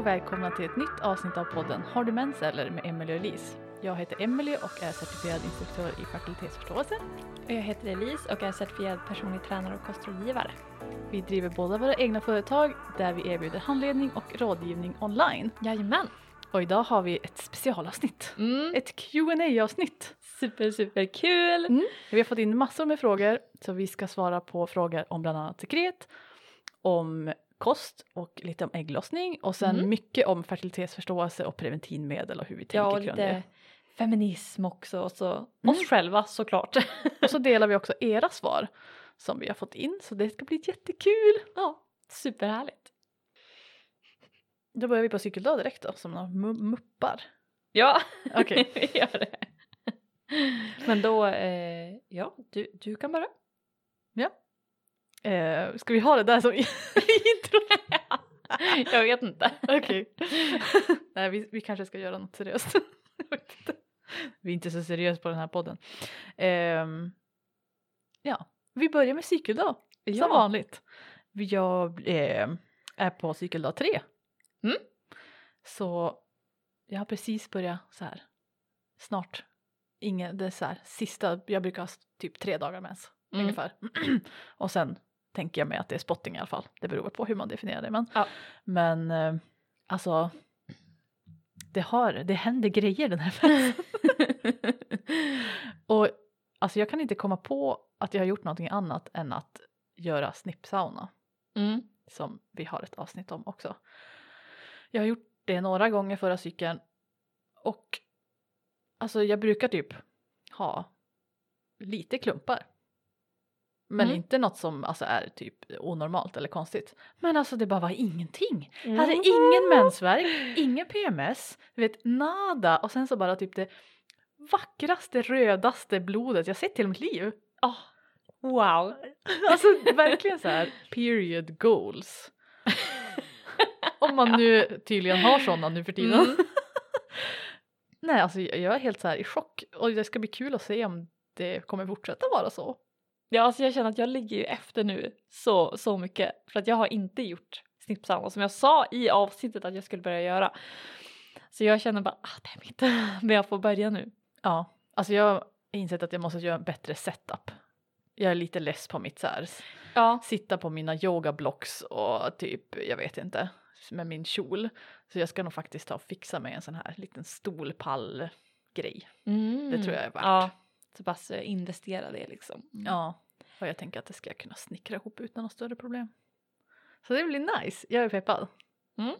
och välkomna till ett nytt avsnitt av podden Har du mens eller med Emelie och Elise. Jag heter Emelie och är certifierad instruktör i fertilitetsförståelse. Och jag heter Elise och är certifierad personlig tränare och kostrådgivare. Vi driver båda våra egna företag där vi erbjuder handledning och rådgivning online. Jajamän! Och idag har vi ett specialavsnitt. Mm. Ett qa avsnitt Super, super kul! Mm. Vi har fått in massor med frågor så vi ska svara på frågor om bland annat sekret, om kost och lite om ägglossning och sen Mm. mycket om fertilitetsförståelse och preventivmedel och hur vi tänker Ja, kring det. feminism också och så Mm. oss själva såklart. Och så delar vi också era svar som vi har fått in så det ska bli jättekul. ja, superhärligt. Då börjar vi på cykeldag direkt då som några mu- muppar. Ja, vi gör det. Men då, eh, ja, du, du kan börja. Eh, ska vi ha det där som? jag vet inte. Okej. Nej vi, vi kanske ska göra något seriöst. Vi är inte så seriösa på den här podden. Ehm, ja, vi börjar med cykeldag som Ja. vanligt. Jag eh, är på cykeldag tre. Mm. Så jag har precis börjat så här. Snart. Ingen, det är så här sista, jag brukar ha typ tre dagar mens Mm. ungefär. Och sen tänker jag mig att det är spotting i alla fall. Det beror på hur man definierar det. Men, Ja. men eh, alltså det, har, det händer grejer den här mensen. Och alltså jag kan inte komma på att jag har gjort någonting annat än att göra snippsauna Mm. som vi har ett avsnitt om också. Jag har gjort det några gånger förra cykeln och alltså jag brukar typ ha lite klumpar. Men Mm. inte något som alltså är typ onormalt eller konstigt. Men alltså det bara var ingenting. Jag Mm. hade ingen mensvärk, ingen PMS, du vet nada och sen så bara typ det vackraste rödaste blodet jag sett i mitt liv. Ah, wow. Alltså verkligen så här period goals. Om man nu tydligen har sådana nu för tiden. Mm. Nej alltså jag jag är helt så här i chock och det ska bli kul att se om det kommer fortsätta vara så. Ja, alltså jag känner att jag ligger ju efter nu så, så mycket för att jag har inte gjort snippsauna som jag sa i avsnittet att jag skulle börja göra. Så jag känner bara, ah, damn it, men jag får börja nu. Ja, alltså jag har insett att jag måste göra en bättre setup. Jag är lite less på mitt så här Ja, sitta på mina yogablocks och typ, jag vet inte, med min kjol. Så jag ska nog faktiskt ta och fixa mig en sån här liten stolpall-grej. mm. Det tror jag är värt. Ja, så pass investera det liksom. Mm. Ja, och jag tänker att det ska jag kunna snickra ihop utan något större problem. Så det blir nice, jag är peppad. Mm.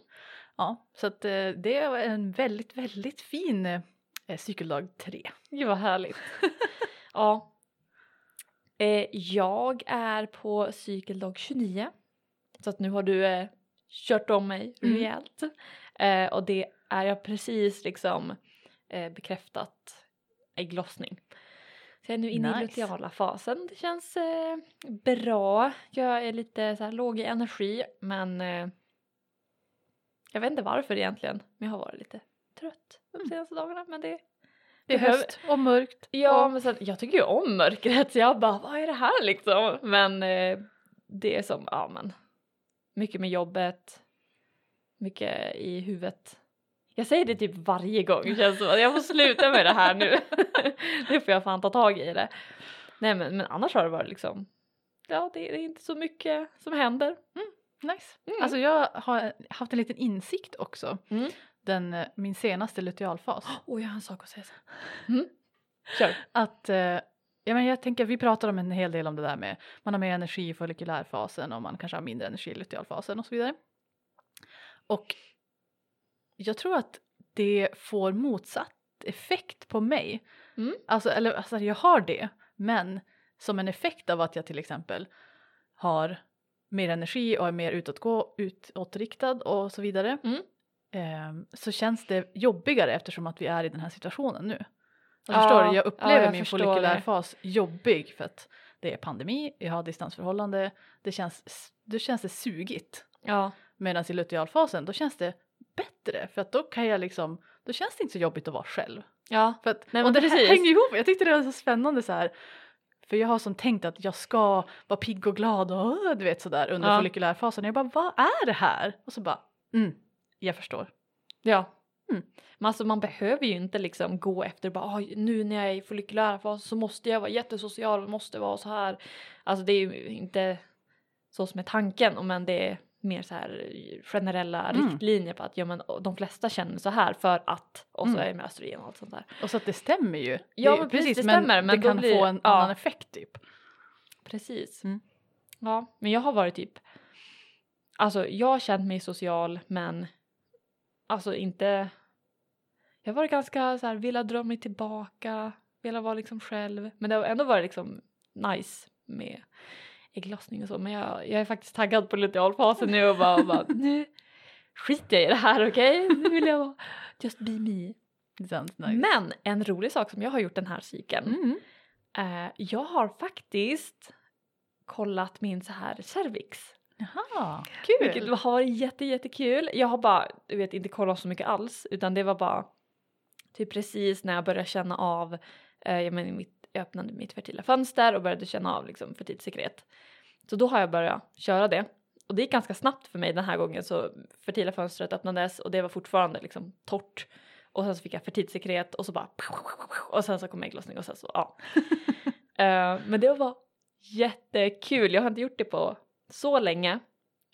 Ja, så att eh, det är en väldigt, väldigt fin eh, cykeldag 3. Gud vad härligt. ja. Eh, jag är på cykeldag 29. Så att nu har du eh, kört om mig Mm. rejält. Eh, och det är jag precis liksom bekräftat ägglossning. Så jag är nu inne i Nice. luteala fasen. Det känns eh, bra. Jag är lite så här låg i energi men eh, jag vet inte varför egentligen. Men jag har varit lite trött de Mm. senaste dagarna. Men det, Det är höst och mörkt. Ja, och, men sen, jag tycker ju om mörkret så jag bara, vad är det här liksom? Men eh, det är som, ja men, mycket med jobbet, mycket i huvudet. Jag säger det typ varje gång, det känns som att jag får sluta med det här nu. nu får jag fan ta tag i det. Nej men, men annars har det varit liksom, ja det, är inte så mycket som händer. nice. Mm. Alltså jag har haft en liten insikt också. Mm. Den, eh, min senaste lutealfas. Oj, jag har en sak att säga sen. Mm. Kör. Att, eh, ja men jag tänker, vi pratar om en hel del om det där med, man har mer energi i follikulärfasen och man kanske har mindre energi i lutealfasen och så vidare. Och jag tror att det får motsatt effekt på mig. Mm. Alltså, eller alltså jag har det, men som en effekt av att jag till exempel har mer energi och är mer utåtgå, utåtriktad och så vidare. Mm. ehm, så känns det jobbigare eftersom att vi är i den här situationen nu. Jag Ja, förstår du? Jag ja, upplever jag min follikulärfas jobbig för att det är pandemi, jag har distansförhållande, det känns, det känns det sugigt. Ja. Medan i lutealfasen då känns det bättre för att då kan jag liksom, då känns det inte så jobbigt att vara själv. Ja. För att, Nej, och men det här precis. hänger ihop, jag tyckte det var så spännande så här. För jag har som tänkt att jag ska vara pigg och glad och du vet sådär under Ja. follikulärfasen. Jag bara, vad är det här? Och så bara, mm, Jag förstår. Ja. Mm. Men alltså man behöver ju inte liksom gå efter bara "Ah, nu när jag är i follikulär fas så måste jag vara jättesocial och måste vara så här. Alltså det är ju inte så som är tanken men det är mer så här generella Mm. riktlinjer på att ja men de flesta känner så här för att och så Mm. är det med östrogen och allt sånt där. Och så att det stämmer ju. Ja, Det- men precis, det stämmer, men det då kan blir- få en ja. annan effekt typ. Precis. Mm. Ja, men jag har varit typ, alltså jag har känt mig social men alltså inte, jag har varit ganska så här, velat dra mig tillbaka, velat vara liksom själv, men det har ändå varit liksom nice med ägglossning och så, men jag, jag är faktiskt taggad på lutealfasen nu och bara, och bara nu skiter jag i det här okej, nu vill jag vara just be me. Nice. Men en rolig sak som jag har gjort den här cykeln Mm. Eh, jag har faktiskt kollat min så här cervix. Jaha, Vilket kul. har varit jätte, jättekul. Jag har bara, du vet, inte kollat så mycket alls utan det var bara typ precis när jag började känna av, eh, jag, menar, mitt, jag öppnade mitt fertila fönster och började känna av liksom fertilt sekret. Så då har jag börjat köra det. Och det gick ganska snabbt för mig den här gången så fertila fönstret öppnades och det var fortfarande liksom torrt. Och sen så fick jag fertilt sekret och så bara och sen så kom ägglossning och sen så ja. Eh, men det var jättekul, jag har inte gjort det på så länge.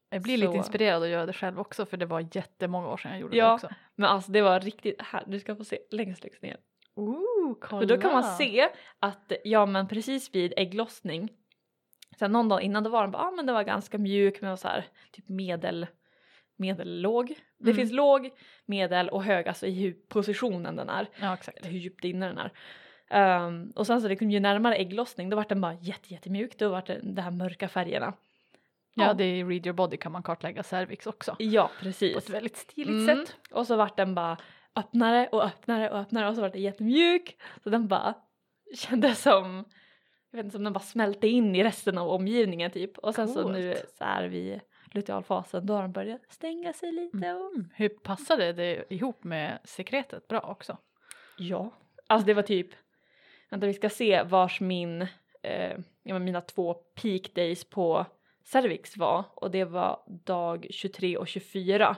Jag blir Så- lite inspirerad att göra det själv också för det var jättemånga år sedan jag gjorde Ja. det också. Men alltså det var riktigt, här, du ska få se längst längst ner. Ooh, kolla. För då kan man se att ja men precis vid ägglossning, sen någon dag innan då var den bara, ah, men det var ganska mjuk men var så här typ medel, medellåg. Det Mm. finns låg, medel och hög alltså i hur positionen den är, Ja exakt. eller hur djupt inne den är. Ehm, och sen så liksom, ju närmare ägglossning då var den bara jätte, jättemjuk, då var det de här mörka färgerna. Ja det är i Read Your Body kan man kartlägga cervix också. Ja På precis. ett väldigt stiligt Mm. sätt. Och så vart den bara öppnare och öppnare och öppnare och så vart den jättemjuk. Så den bara kändes som, jag vet inte, som den bara smälte in i resten av omgivningen typ. Och sen så Coolt. nu så är vi lutealfasen, då har den börjat stänga sig lite och Mm. Hur passade det ihop med sekretet bra också? ja. Alltså det var typ, vänta vi ska se vars min, eh, ja, mina två peak days på cervix var och det var dag 23 och 24.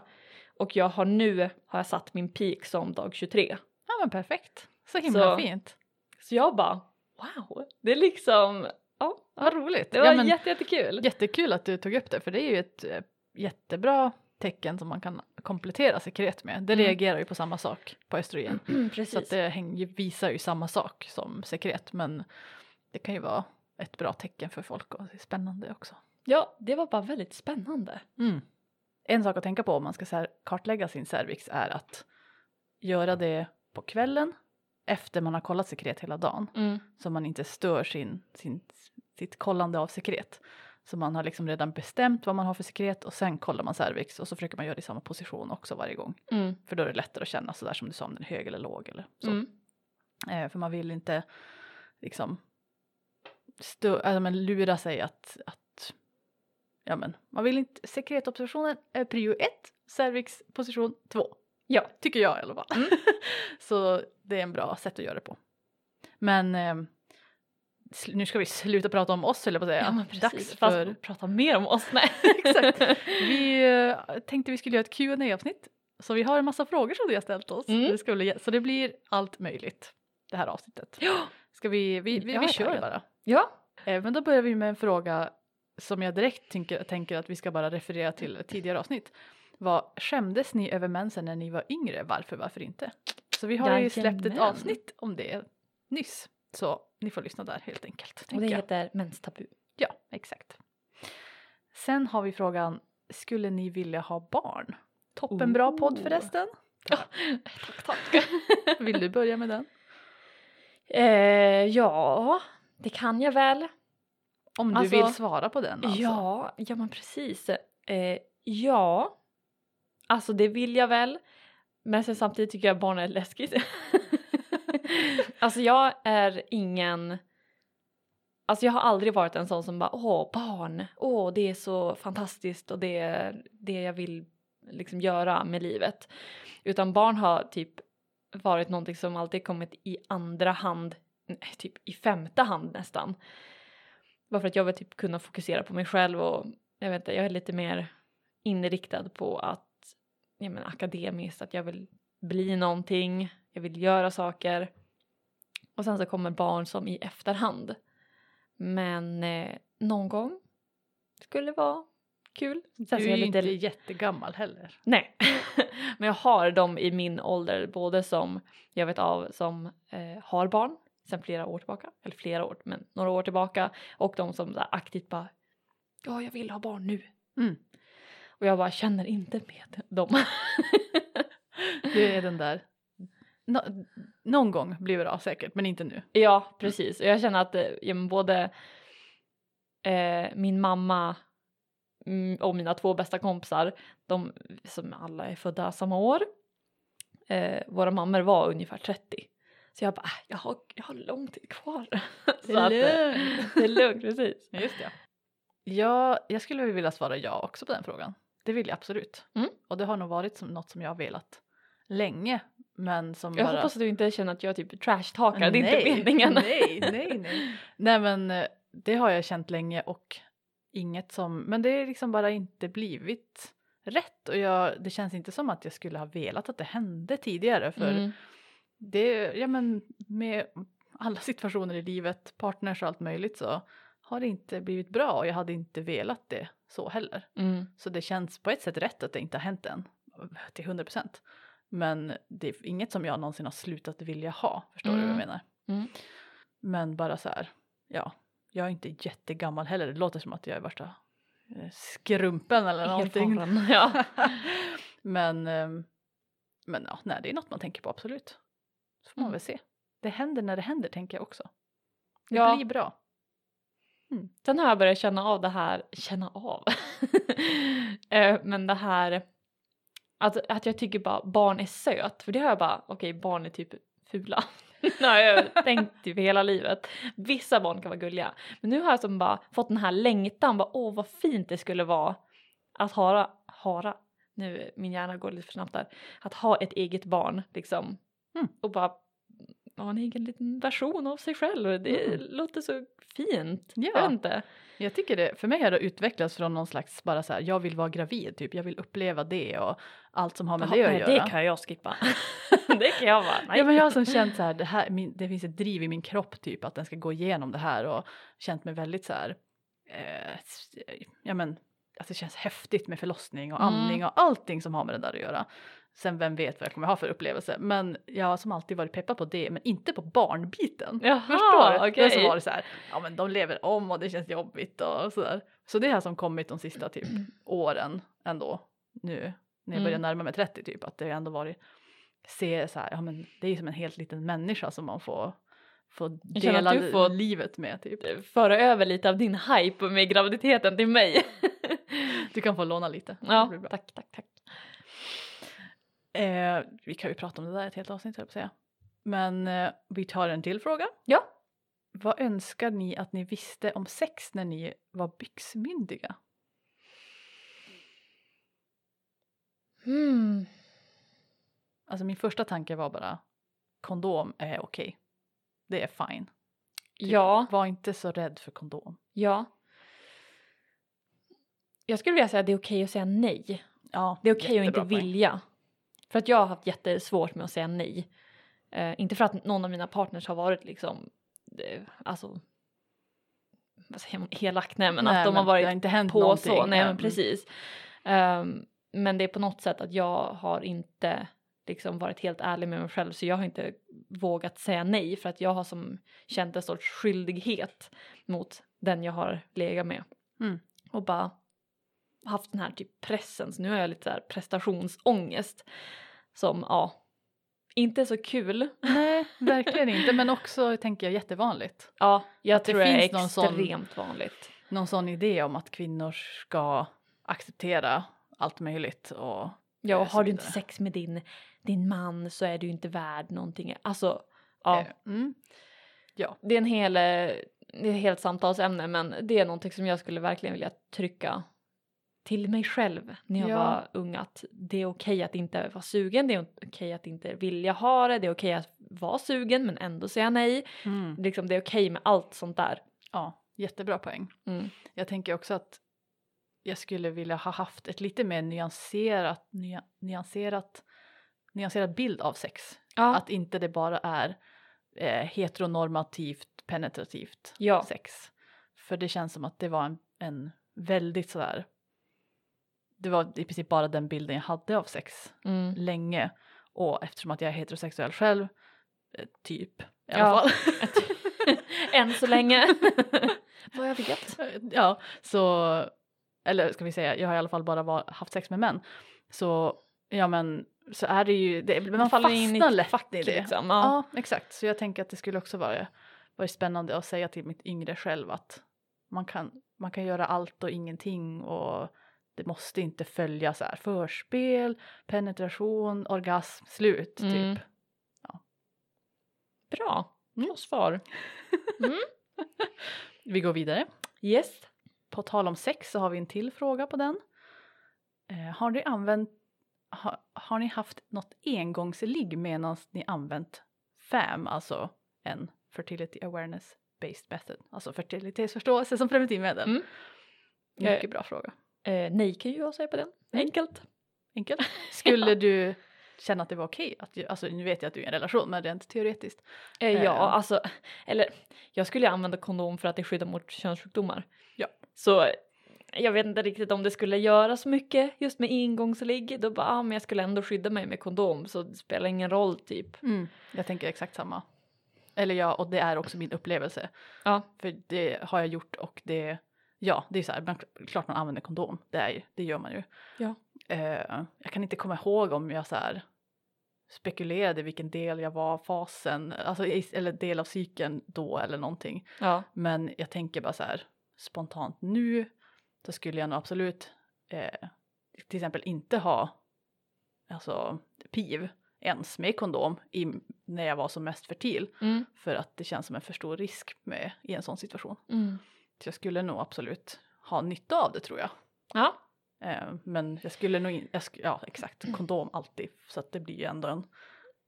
Och jag har nu har jag satt min peak som dag 23. Ja men perfekt. Så himla Så- fint. Så jag bara wow, det är liksom, ja, Vad roligt. det var ja, men, jätte, jättekul. Jättekul att du tog upp det för det är ju ett eh, jättebra tecken som man kan komplettera sekret med. Det Mm. reagerar ju på samma sak på östrogen. Precis. Så att det häng, ju- visar ju samma sak som sekret men det kan ju vara ett bra tecken för folk och det är spännande också. Ja, det var bara väldigt spännande. Mm. En sak att tänka på om man ska kartlägga sin cervix är att göra det på kvällen efter man har kollat sekret hela dagen så man inte stör sin, sin, sitt kollande av sekret. Så man har liksom redan bestämt vad man har för sekret och sen kollar man cervix och så försöker man göra det i samma position också varje gång. Mm. För då är det lättare att känna sådär som du sa om den är hög eller låg eller så. Mm. Eh, för man vill inte liksom stö- alltså, men lura sig att, att ja men man vill inte, sekretobservationen är prio ett, cervix position två. Ja. Tycker jag i alla fall. Mm. så det är en bra sätt att göra det på. Men eh, nu ska vi sluta prata om oss höll jag på att säga. Ja. Dags för prata mer om oss. Nej. Exakt. Vi eh, tänkte vi skulle göra ett qa avsnitt Så vi har en massa frågor som vi har ställt oss. Mm. Det ska bli, så det blir allt möjligt det här avsnittet. Ja. Ska vi, vi, vi, vi kör bara. ja. Eh, men då börjar vi med en fråga som jag direkt tänker, tänker att vi ska bara referera till tidigare avsnitt. Vad skämdes ni över mensen när ni var yngre? Varför, varför inte? Så vi har ju släppt ett avsnitt om det nyss. Så ni får lyssna där helt enkelt. Och det jag. heter menstabu. Ja, exakt. Sen har vi frågan, skulle ni vilja ha barn? Toppenbra podd Ooh. förresten. Tack, tack. Vill du börja med den? eh, ja, det kan jag väl. Om du Alltså- vill svara på den alltså. Ja, ja men precis. Eh, ja, alltså det vill jag väl. Men sen samtidigt tycker jag barn är läskigt. alltså jag är ingen... Alltså jag har aldrig varit en sån som bara åh barn, åh det är så fantastiskt och det är det jag vill liksom göra med livet. Utan barn har typ varit någonting som alltid kommit i andra hand, nej, typ i femte hand nästan. Bara för att jag vill typ kunna fokusera på mig själv och jag vet inte, jag är lite mer inriktad på att ja, men, akademiskt, att jag vill bli någonting, jag vill göra saker. Och sen så kommer barn som i efterhand. Men eh, någon gång skulle vara kul. Sen Du är jag ju lite- inte jättegammal heller. Nej, men jag har dem i min ålder, både som jag vet av som eh, har barn sedan flera år tillbaka, eller flera år, men några år tillbaka och de som så här, aktivt bara ja, jag vill ha barn nu. Mm. Och jag bara känner inte med dem. Du är den där. Nå någon gång blir det bra säkert, men inte nu. ja, precis. Och jag känner att eh, ja, både eh, min mamma mm, och mina två bästa kompisar, de som alla är födda samma år, eh, våra mammor var ungefär 30. Så jag bara, äh, jag har, jag har lång tid kvar. Så att, eh, lugnt. det är lugnt, precis. Just det. Ja, jag skulle vilja svara ja också på den frågan. Det vill jag absolut. Mm. Och det har nog varit som något som jag har velat länge. Men som Jag bara... hoppas att du inte känner att jag typ trashtalkar, det är inte meningen. Nej, nej, nej. nej men eh, det har jag känt länge och inget som, men det är liksom bara inte blivit rätt och jag, det känns inte som att jag skulle ha velat att det hände tidigare för Mm. Det, ja men med alla situationer i livet, partners och allt möjligt så har det inte blivit bra och jag hade inte velat det så heller. Mm. Så det känns på ett sätt rätt att det inte har hänt än till 100 procent. Men det är inget som jag någonsin har slutat vilja ha, förstår du vad jag Mm. menar? Mm. Men bara så här, ja, jag är inte jättegammal heller. Det låter som att jag är värsta eh, skrumpen eller någonting. Erfaren, ja. men, ehm, men ja, nej, det är något man tänker på absolut. Så får man Mm. väl se. Det händer när det händer tänker jag också. Det Ja. blir bra. Sen har jag börjat känna av det här, känna av, Eh, men det här att, att jag tycker bara barn är söt, för det har jag bara, okej barn är typ fula. det har jag tänkt typ hela livet. Vissa barn kan vara gulliga, men nu har jag som bara fått den här längtan, bara åh vad fint det skulle vara att hara, hara, nu min hjärna går lite för snabbt där, att ha ett eget barn liksom Mm. och bara ha en egen liten version av sig själv. Det Mm. låter så fint. Ja. Jag inte. Jag tycker det, för mig har det utvecklats från någon slags bara så här, jag vill vara gravid typ, jag vill uppleva det och allt som har med Jaha, det att nej, göra. det kan jag skippa. det kan jag bara, nej. Ja men jag har som känt så här, det, här min, det finns ett driv i min kropp typ att den ska gå igenom det här och känt mig väldigt så här, eh, ja men alltså det känns häftigt med förlossning och Mm. amning och allting som har med det där att göra. Sen vem vet vad jag kommer ha för upplevelse men jag har som alltid varit peppad på det men inte på barnbiten. Jaha, Förstår du? okej. Det som var det så här, ja men de lever om och det känns jobbigt och sådär. Så det har som kommit de sista typ åren ändå nu när jag börjar Mm. närma mig 30 typ att det har ändå varit se så här, ja men det är som en helt liten människa som man får, känner dela du får- livet med typ. Föra över lite av din hype med graviditeten till mig. Du kan få låna lite. Ja, tack, tack, tack. Eh, vi kan ju prata om det där ett helt avsnitt jag säga. Men eh, vi tar en till fråga. Ja. Vad önskar ni att ni visste om sex när ni var byxmyndiga? Hmm. Alltså min första tanke var bara kondom är okej. Det är fine. Typ, Ja, Var inte så rädd för kondom. ja. Jag skulle vilja säga att det är okej att säga nej. Ja, Det är okej att inte vilja. För att jag har haft jättesvårt med att säga nej. Eh, inte för att någon av mina partners har varit liksom, eh, alltså, vad säger man, elak, nej men Nej, att de har men varit det har inte hänt på någonting. så, nej men Mm. precis. Ehm, men det är på något sätt att jag har inte liksom varit helt ärlig med mig själv så jag har inte vågat säga nej för att jag har som känt en sorts skyldighet mot den jag har legat med. Mm. Och bara haft den här typ pressen så nu har jag lite så här prestationsångest som ja, inte är så kul. Nej, verkligen inte. Men också tänker jag jättevanligt. Ja, jag Att det tror det är finns sån- extremt vanligt. Någon sån idé om att kvinnor ska acceptera allt möjligt och Ja, och har du inte sex med din, din man så är du inte värd någonting. Alltså, ja, eh, mm. det är en hel, eh, det är ett helt samtalsämne men det är någonting som jag skulle verkligen vilja trycka till mig själv när jag Ja. var ung att det är okej att inte vara sugen, det är okej att inte vilja ha det, det är okej att vara sugen men ändå säga nej. Mm. Liksom det är okej med allt sånt där. Ja, jättebra poäng. Mm. Jag tänker också att jag skulle vilja ha haft ett lite mer nyanserat, nya, nyanserat, nyanserad bild av sex. Ja. Att inte det bara är eh, heteronormativt penetrativt Ja. sex. För det känns som att det var en, en väldigt sådär, det var i princip bara den bilden jag hade av sex Mm. länge. Och eftersom att jag är heterosexuell själv, eh, typ i Ja. alla fall. Än så länge. Vad jag vet. ja, så, eller ska vi säga, jag har i alla fall bara var, haft sex med män. Så, ja men, så är det ju, det, man faller in i fastnar lätt fack, i det. liksom. Ja. Ja. exakt. Så jag tänker att det skulle också vara, vara spännande att säga till mitt yngre själv att man kan, man kan göra allt och ingenting och det måste inte följa så här förspel, penetration, orgasm, slut Mm. typ. Bra. Mm. Bra svar. Vi går vidare. Yes. På tal om sex så har vi en till fråga på den. Eh, har ni använt, ha, har ni haft något engångsligg medan ni använt FAM, alltså en fertility awareness based method, alltså fertilitetsförståelse som preventivmedel? Mm. Mycket Eh, bra fråga. Eh, nej kan ju jag säga på den. Enkelt. Enkelt. Skulle du känna att det var okej? Att, ju- alltså nu vet jag att du är i en relation men rent teoretiskt. Eh, ja, Eh. alltså, eller jag skulle använda kondom för att det skyddar mot könssjukdomar. Ja. Så jag vet inte riktigt om det skulle göra så mycket just med ingångsligg. Då bara, ah, men jag skulle ändå skydda mig med kondom så det spelar ingen roll typ. Mm. Jag tänker exakt samma. Eller ja, och det är också min upplevelse. Ja. För det har jag gjort och det, ja, det är så här, man, klart man använder kondom, det, är, ju- det gör man ju. Ja. Eh, jag kan inte komma ihåg om jag så här spekulerade vilken del jag var fasen, alltså, eller del av cykeln då eller någonting. Ja. Men jag tänker bara så här spontant nu så skulle jag nog absolut eh, till exempel inte ha alltså PIV ens med kondom i, när jag var som mest fertil Mm. för att det känns som en för stor risk med, i en sån situation. Mm. Jag skulle nog absolut ha nytta av det tror jag. Ja. Eh, men jag skulle nog inte, ja exakt, kondom alltid så att det blir ju ändå en,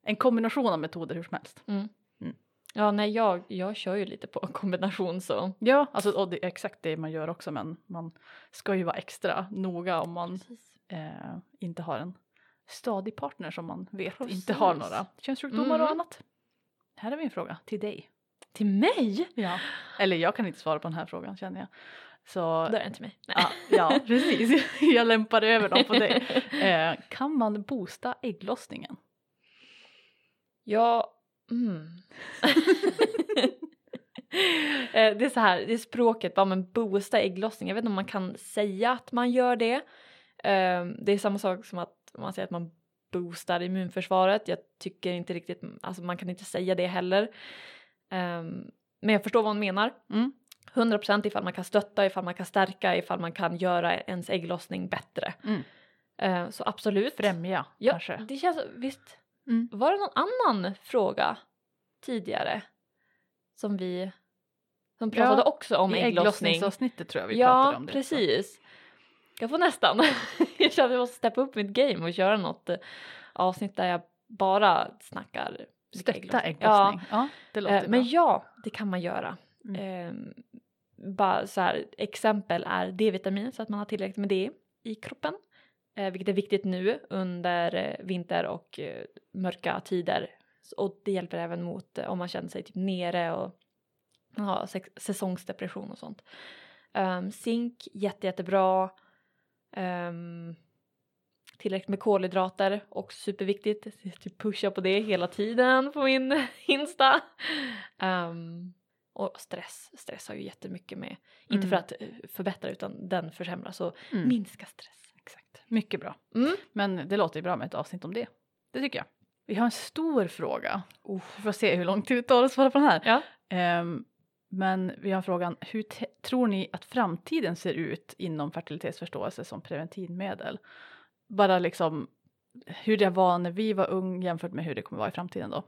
en kombination av metoder hur som helst. Mm. Mm. Ja, nej, jag, jag kör ju lite på kombination så. Ja, alltså, och det är exakt det man gör också men man ska ju vara extra noga om man eh, inte har en stadig partner som man vet inte har Precis. några könssjukdomar och Mm. annat. Här har vi en fråga till dig. Till mig? Ja. Eller jag kan inte svara på den här frågan känner jag. Så Då är det inte mig. Nej. ja, ja precis, jag lämpar över dem på dig. Eh, kan man boosta ägglossningen? Ja, mm. Eh, det är så här, det är språket, bara men boosta ägglossning. Jag vet inte om man kan säga att man gör det. Eh, Det är samma sak som att man säger att man boostar immunförsvaret. Jag tycker inte riktigt, alltså man kan inte säga det heller. Eh, Men jag förstår vad man menar. Mm. 100% ifall man kan stötta, ifall man kan stärka, ifall man kan göra ens ägglossning bättre. Mm. Eh, Så absolut. Främja Ja, kanske? det känns, visst. Mm. Var det någon annan fråga tidigare som vi som Ja, pratade också om I ägglossning? ägglossningsavsnittet tror jag vi pratade Ja, om det. precis. Jag får nästan. jag känner att jag måste steppa upp mitt game och köra något eh, avsnitt där jag bara snackar Stötta Ja, ägglossning. Ja, det eh, men ja, det kan man göra. Mm. Eh, bara så här, exempel är D-vitamin så att man har tillräckligt med det i kroppen. Eh, vilket är viktigt nu under eh, vinter och eh, mörka tider. Och det hjälper även mot eh, om man känner sig typ nere och har sex- säsongsdepression och sånt. Um, zink, jätte, jättebra. Um, tillräckligt med kolhydrater, också superviktigt. Typ pushar på det hela tiden på min Insta. Um, och stress, stress har ju jättemycket med, inte Mm. för att eh, förbättra utan den försämrar så Mm. minska stress. Exakt. Mycket bra. Mm. Men det låter ju bra med ett avsnitt om det. Det tycker jag. Vi har en stor fråga. Vi får se hur lång tid det tar att svara på den här. Ja. Ehm, men vi har frågan, hur tror ni att framtiden ser ut inom fertilitetsförståelse som preventivmedel? Bara liksom hur det var när vi var ung jämfört med hur det kommer vara i framtiden då.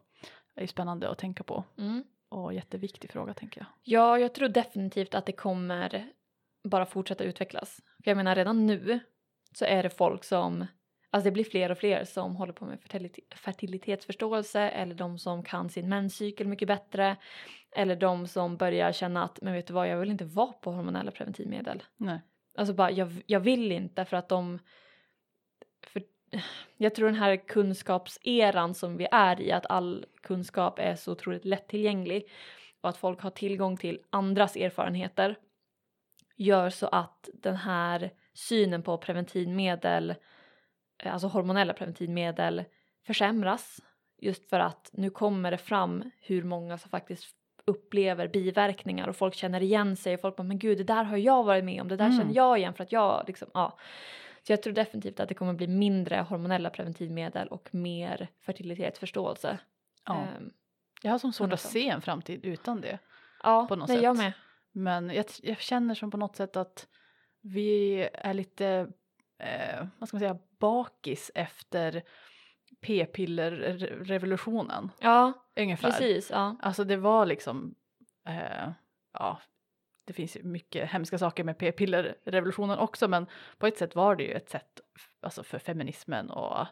Det är ju spännande att tänka på Mm. och jätteviktig fråga tänker jag. Ja, jag tror definitivt att det kommer bara fortsätta utvecklas. För jag menar redan nu så är det folk som, alltså det blir fler och fler som håller på med fertilite- fertilitetsförståelse eller de som kan sin menscykel mycket bättre eller de som börjar känna att men vet du vad, jag vill inte vara på hormonella preventivmedel. Nej. Alltså bara jag, jag vill inte för att de för jag tror den här kunskapseran som vi är i, att all kunskap är så otroligt lättillgänglig och att folk har tillgång till andras erfarenheter gör så att den här synen på preventivmedel, eh, alltså hormonella preventivmedel försämras just för att nu kommer det fram hur många som faktiskt upplever biverkningar och folk känner igen sig och folk bara men gud det där har jag varit med om, det där Mm. känner jag igen för att jag liksom ja. Så jag tror definitivt att det kommer bli mindre hormonella preventivmedel och mer fertilitetsförståelse. Ja. Ehm, Jag har som svårt att 100%. se en framtid utan det. ja, På något nej, jag sätt. med. Men jag, jag känner som på något sätt att vi är lite, eh, vad ska man säga, bakis efter p-piller-revolutionen. Ja, Ungefär. precis. Ja. Alltså det var liksom, eh, ja, det finns ju mycket hemska saker med p-piller-revolutionen också men på ett sätt var det ju ett sätt alltså för feminismen och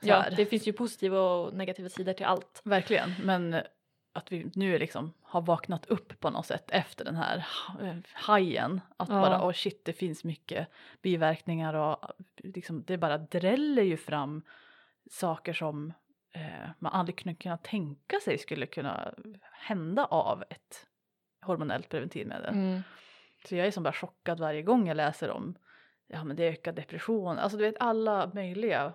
ja, här. det finns ju positiva och negativa sidor till allt. Verkligen, men att vi nu liksom har vaknat upp på något sätt efter den här eh, hajen. Att Ja. bara, oh shit, det finns mycket biverkningar och liksom, det bara dräller ju fram saker som eh, man aldrig kunde kunna tänka sig skulle kunna hända av ett hormonellt preventivmedel. Mm. Så jag är som bara chockad varje gång jag läser om ja men det ökar depression, alltså du vet alla möjliga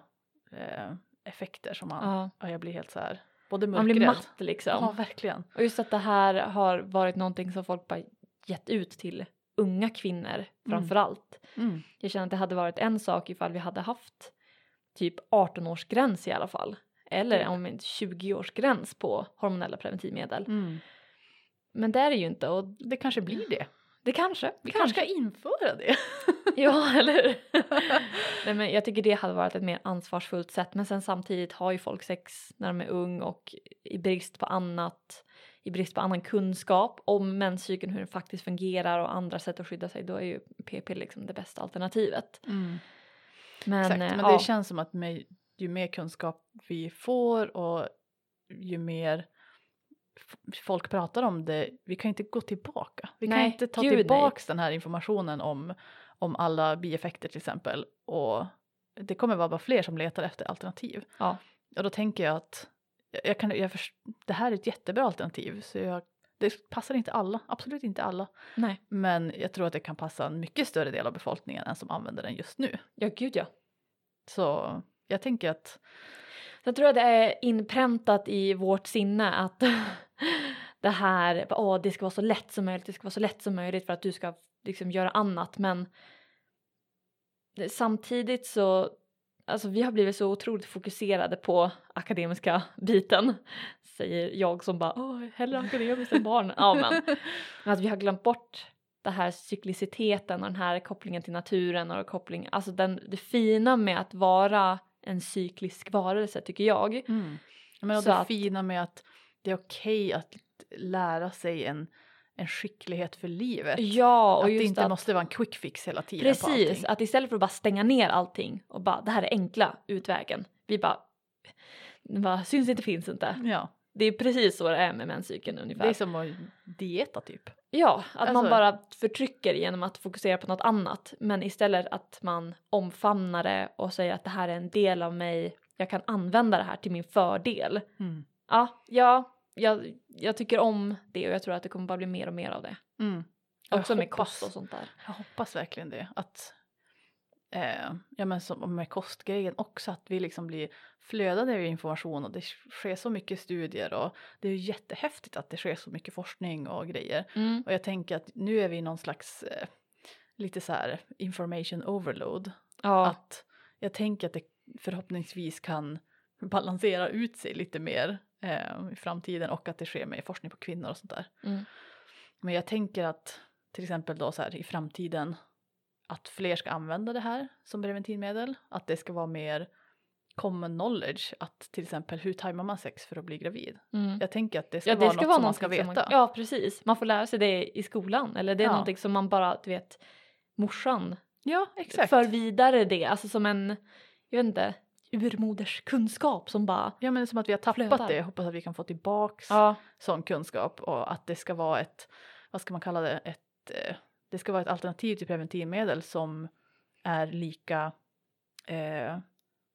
eh, effekter som man, Ja. ja. jag blir helt så här, både Man blir matt liksom. Ja verkligen. Och just att det här har varit någonting som folk bara gett ut till unga kvinnor framför allt. Mm. Jag känner att det hade varit en sak ifall vi hade haft typ 18-årsgräns i alla fall. Eller Ja. om inte 20-årsgräns på hormonella preventivmedel. Mm. Men det är det ju inte och Det kanske blir det. det kanske. Vi kanske ska införa det. Ja, eller hur? Nej, men jag tycker det hade varit ett mer ansvarsfullt sätt. Men sen samtidigt har ju folk sex när de är ung och i brist på annat, i brist på annan kunskap om menscykeln, hur den faktiskt fungerar och andra sätt att skydda sig, då är ju p-piller liksom det bästa alternativet. Men, Exakt, eh, men ja, det känns som att med, ju mer kunskap vi får och ju mer folk pratar om det, vi kan inte gå tillbaka. Vi kan Nej, inte ta tillbaks den här informationen om, om alla bieffekter till exempel. Och det kommer vara bara fler som letar efter alternativ. Ja. Och då tänker jag att jag kan, jag först, det här är ett jättebra alternativ. Så jag, det passar inte alla, absolut inte alla. nej, Men jag tror att det kan passa en mycket större del av befolkningen än som använder den just nu. ja gud ja. Så jag tänker att Sen tror jag det är inpräntat i vårt sinne att det här, åh det ska vara så lätt som möjligt, det ska vara så lätt som möjligt för att du ska liksom göra annat men samtidigt så, alltså vi har blivit så otroligt fokuserade på akademiska biten, säger jag som bara, åh hellre akademiskt än barn. Ja men, att vi har glömt bort det här cykliciteten och den här kopplingen till naturen och koppling, alltså den, det fina med att vara en cyklisk varelse tycker jag. Mm. Men och Så det att- fina med att det är okej att lära sig en, en skicklighet för livet. Ja och att det inte att, måste vara en quick fix hela tiden precis, att istället för att bara stänga ner allting och bara det här är enkla utvägen, vi bara, bara syns inte finns inte. Ja, Det är precis så det är med menscykeln ungefär. det är som att dieta typ. Ja, att man Alltså- bara förtrycker genom att fokusera på något annat men istället att man omfamnar det och säger att det här är en del av mig, jag kan använda det här till min fördel. Mm. Ja, ja jag, jag tycker om det och jag tror att det kommer bara bli mer och mer av det. Mm. Jag Också med hoppas- kost och sånt där. Jag hoppas verkligen det. Att, eh, ja men som med kostgrejen också, att vi liksom blir flödade av information och det sker så mycket studier och det är ju jättehäftigt att det sker så mycket forskning och grejer. Mm. Och jag tänker att nu är vi i någon slags eh, lite så här information overload. Ja, Att jag tänker att det förhoppningsvis kan balansera ut sig lite mer eh, i framtiden och att det sker med forskning på kvinnor och sånt där. Mm. Men jag tänker att till exempel då så här i framtiden att fler ska använda det här som preventivmedel. Att det ska vara mer common knowledge att till exempel hur tajmar man sex för att bli gravid. mm. Jag tänker att det ska Ja, vara det ska något vara som man ska veta. man, Ja, precis. Man får lära sig det i skolan eller det är Ja. någonting som man bara, du vet, morsan ja exakt. för vidare det, alltså som en, jag vet inte, urmoderskunskap som bara, Ja men det är som att vi har tappat flödar. det. Hoppas att vi kan få tillbaks ja, sån kunskap och att det ska vara ett, vad ska man kalla det, ett, eh, det ska vara ett alternativ till preventivmedel som är lika, eh,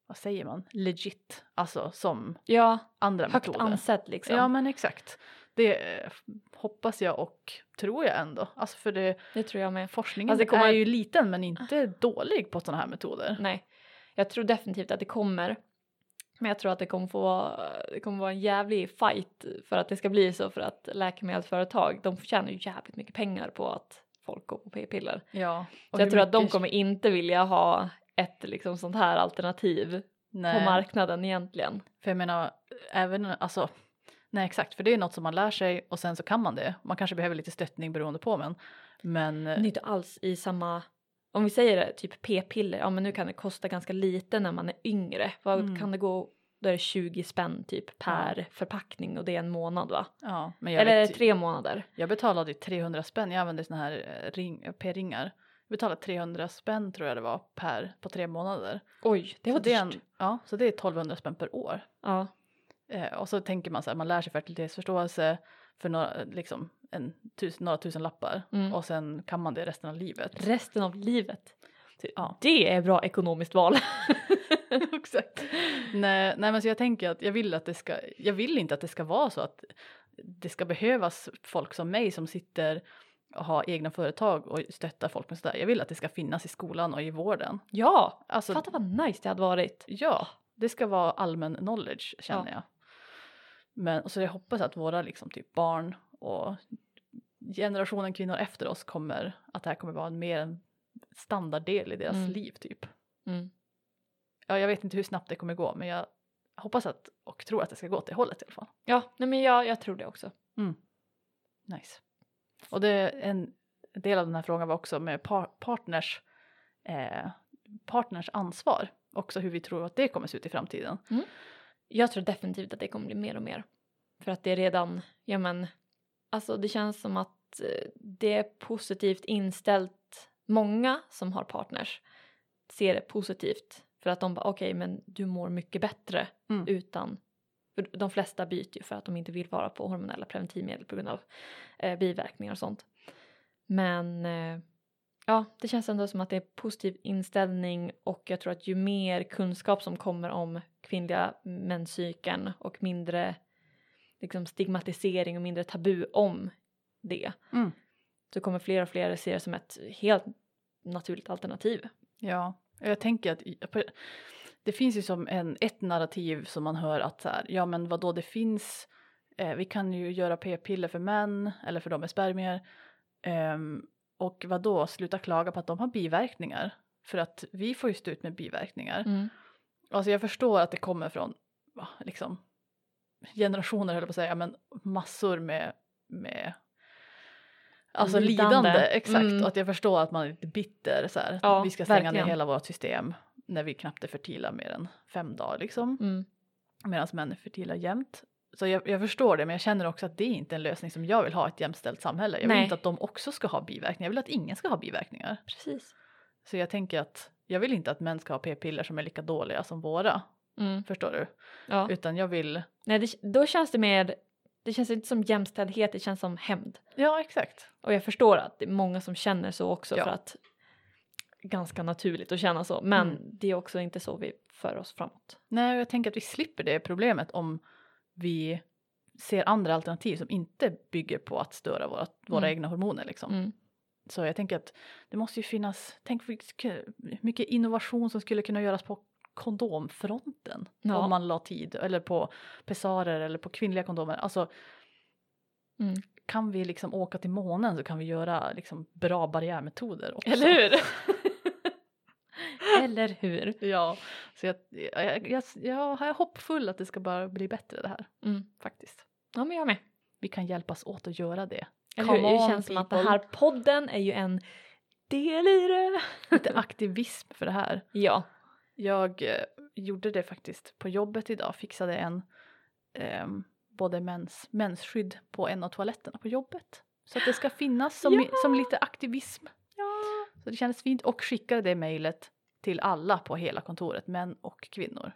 vad säger man, legit, alltså som Ja, andra högt metoder. ansett liksom. Ja men exakt. Det eh, hoppas jag och tror jag ändå. Alltså för det, Det tror jag med. forskningen Alltså, det kommer- är ju liten men inte dålig på sådana här metoder. Nej, jag tror definitivt att det kommer. Men jag tror att det kommer få vara, det kommer vara en jävlig fight för att det ska bli så för att läkemedelsföretag de tjänar ju jävligt mycket pengar på att folk går på p-piller. Ja. och Så jag tror att de kommer inte vilja ha ett liksom sånt här alternativ Nej. på marknaden egentligen. För jag menar, även alltså, nej exakt, för det är något som man lär sig och sen så kan man det. Man kanske behöver lite stöttning beroende på men, men Men inte alls i samma, om vi säger det, typ p-piller, ja men nu kan det kosta ganska lite när man är yngre. Vad Mm. kan det gå, då är det 20 spänn typ per förpackning och det är en månad va? ja, Eller vet, tre månader? jag betalade ju 300 spänn, jag använde såna här eh, ring, p-ringar. Jag betalade 300 spänn tror jag det var per på tre månader. Oj, det var så det är dyrt. en, Ja, så det är 1200 spänn per år. Ja. Eh, och så tänker man så här, man lär sig fertilitetsförståelse för några, liksom, en, tus, några tusen lappar Mm. och sen kan man det resten av livet. Resten av livet. Ja. Det är bra ekonomiskt val. Exakt. Nej, nej men så jag tänker att jag vill att det ska, jag vill inte att det ska vara så att det ska behövas folk som mig som sitter och har egna företag och stöttar folk med sådär. Jag vill att det ska finnas i skolan och i vården. ja, Alltså, fatta vad nice det hade varit. ja, det ska vara allmän knowledge känner Ja. jag. Men så jag hoppas att våra liksom typ barn och generationen kvinnor efter oss kommer att det här kommer vara en mer en standarddel i deras Mm. liv typ. Mm. Ja, jag vet inte hur snabbt det kommer gå men jag hoppas att och tror att det ska gå åt det hållet i alla fall. Ja, nej men jag, jag tror det också. Nice. Och det en del av den här frågan var också med par partners, eh, partners ansvar. Också hur vi tror att det kommer se ut i framtiden. Jag tror definitivt att det kommer bli mer och mer. För att det är redan, ja men, alltså det känns som att eh, det är positivt inställt. Många som har partners ser det positivt. För att de bara, okej men du mår mycket bättre Mm. utan, för de flesta byter ju för att de inte vill vara på hormonella preventivmedel på grund av eh, biverkningar och sånt. Men eh, ja, det känns ändå som att det är positiv inställning och jag tror att ju mer kunskap som kommer om kvinnliga menscykeln och mindre liksom, stigmatisering och mindre tabu om det Mm. så kommer fler och fler se det som ett helt naturligt alternativ. Ja, jag tänker att det finns ju som en, ett narrativ som man hör att så här, ja men vad då det finns, eh, vi kan ju göra p-piller för män eller för dem med spermier. Ehm, och vad då sluta klaga på att de har biverkningar. För att vi får ju stå ut med biverkningar. Mm. Alltså jag förstår att det kommer från liksom generationer höll på att säga, men massor med, med alltså Lidande. lidande. exakt. Mm. Och att jag förstår att man är lite bitter så här. Ja, vi ska stänga verkligen. ner hela vårt system när vi knappt är fertila mer än fem dagar liksom. Mm. Medan män är fertila jämt. Så jag, jag förstår det men jag känner också att det är inte en lösning som jag vill ha ett jämställt samhälle. Jag vill Nej. inte att de också ska ha biverkningar, jag vill att ingen ska ha biverkningar. Precis. Så jag tänker att jag vill inte att män ska ha p-piller som är lika dåliga som våra. Mm. Förstår du? Ja. Utan jag vill... Nej, det, då känns det mer, det känns inte som jämställdhet, det känns som hämnd. Ja, exakt. Och jag förstår att det är många som känner så också Ja. för att ganska naturligt att känna så. Men Mm. det är också inte så vi för oss framåt. Nej, jag tänker att vi slipper det problemet om vi ser andra alternativ som inte bygger på att störa våra, våra Mm. egna hormoner. Liksom. Mm. Så jag tänker att det måste ju finnas, tänk hur mycket innovation som skulle kunna göras på kondomfronten. Ja. Om man la tid, eller på pessarer eller på kvinnliga kondomer. Alltså, Mm. kan vi liksom åka till månen så kan vi göra liksom bra barriärmetoder också. Eller hur? Eller hur? Ja, så jag, jag, jag, jag är hoppfull att det ska bara bli bättre det här Mm. faktiskt. Ja men jag med. Vi kan hjälpas åt att göra det. Eller hur? Det känns som att den här podden är ju en del i det. Lite aktivism för det här. Ja. Jag eh, gjorde det faktiskt på jobbet idag, fixade en ehm, både mens, mensskydd på en av toaletterna på jobbet. Så att det ska finnas som, Ja! som lite aktivism. ja. Så det kändes fint och skickade det mejlet till alla på hela kontoret, män och kvinnor.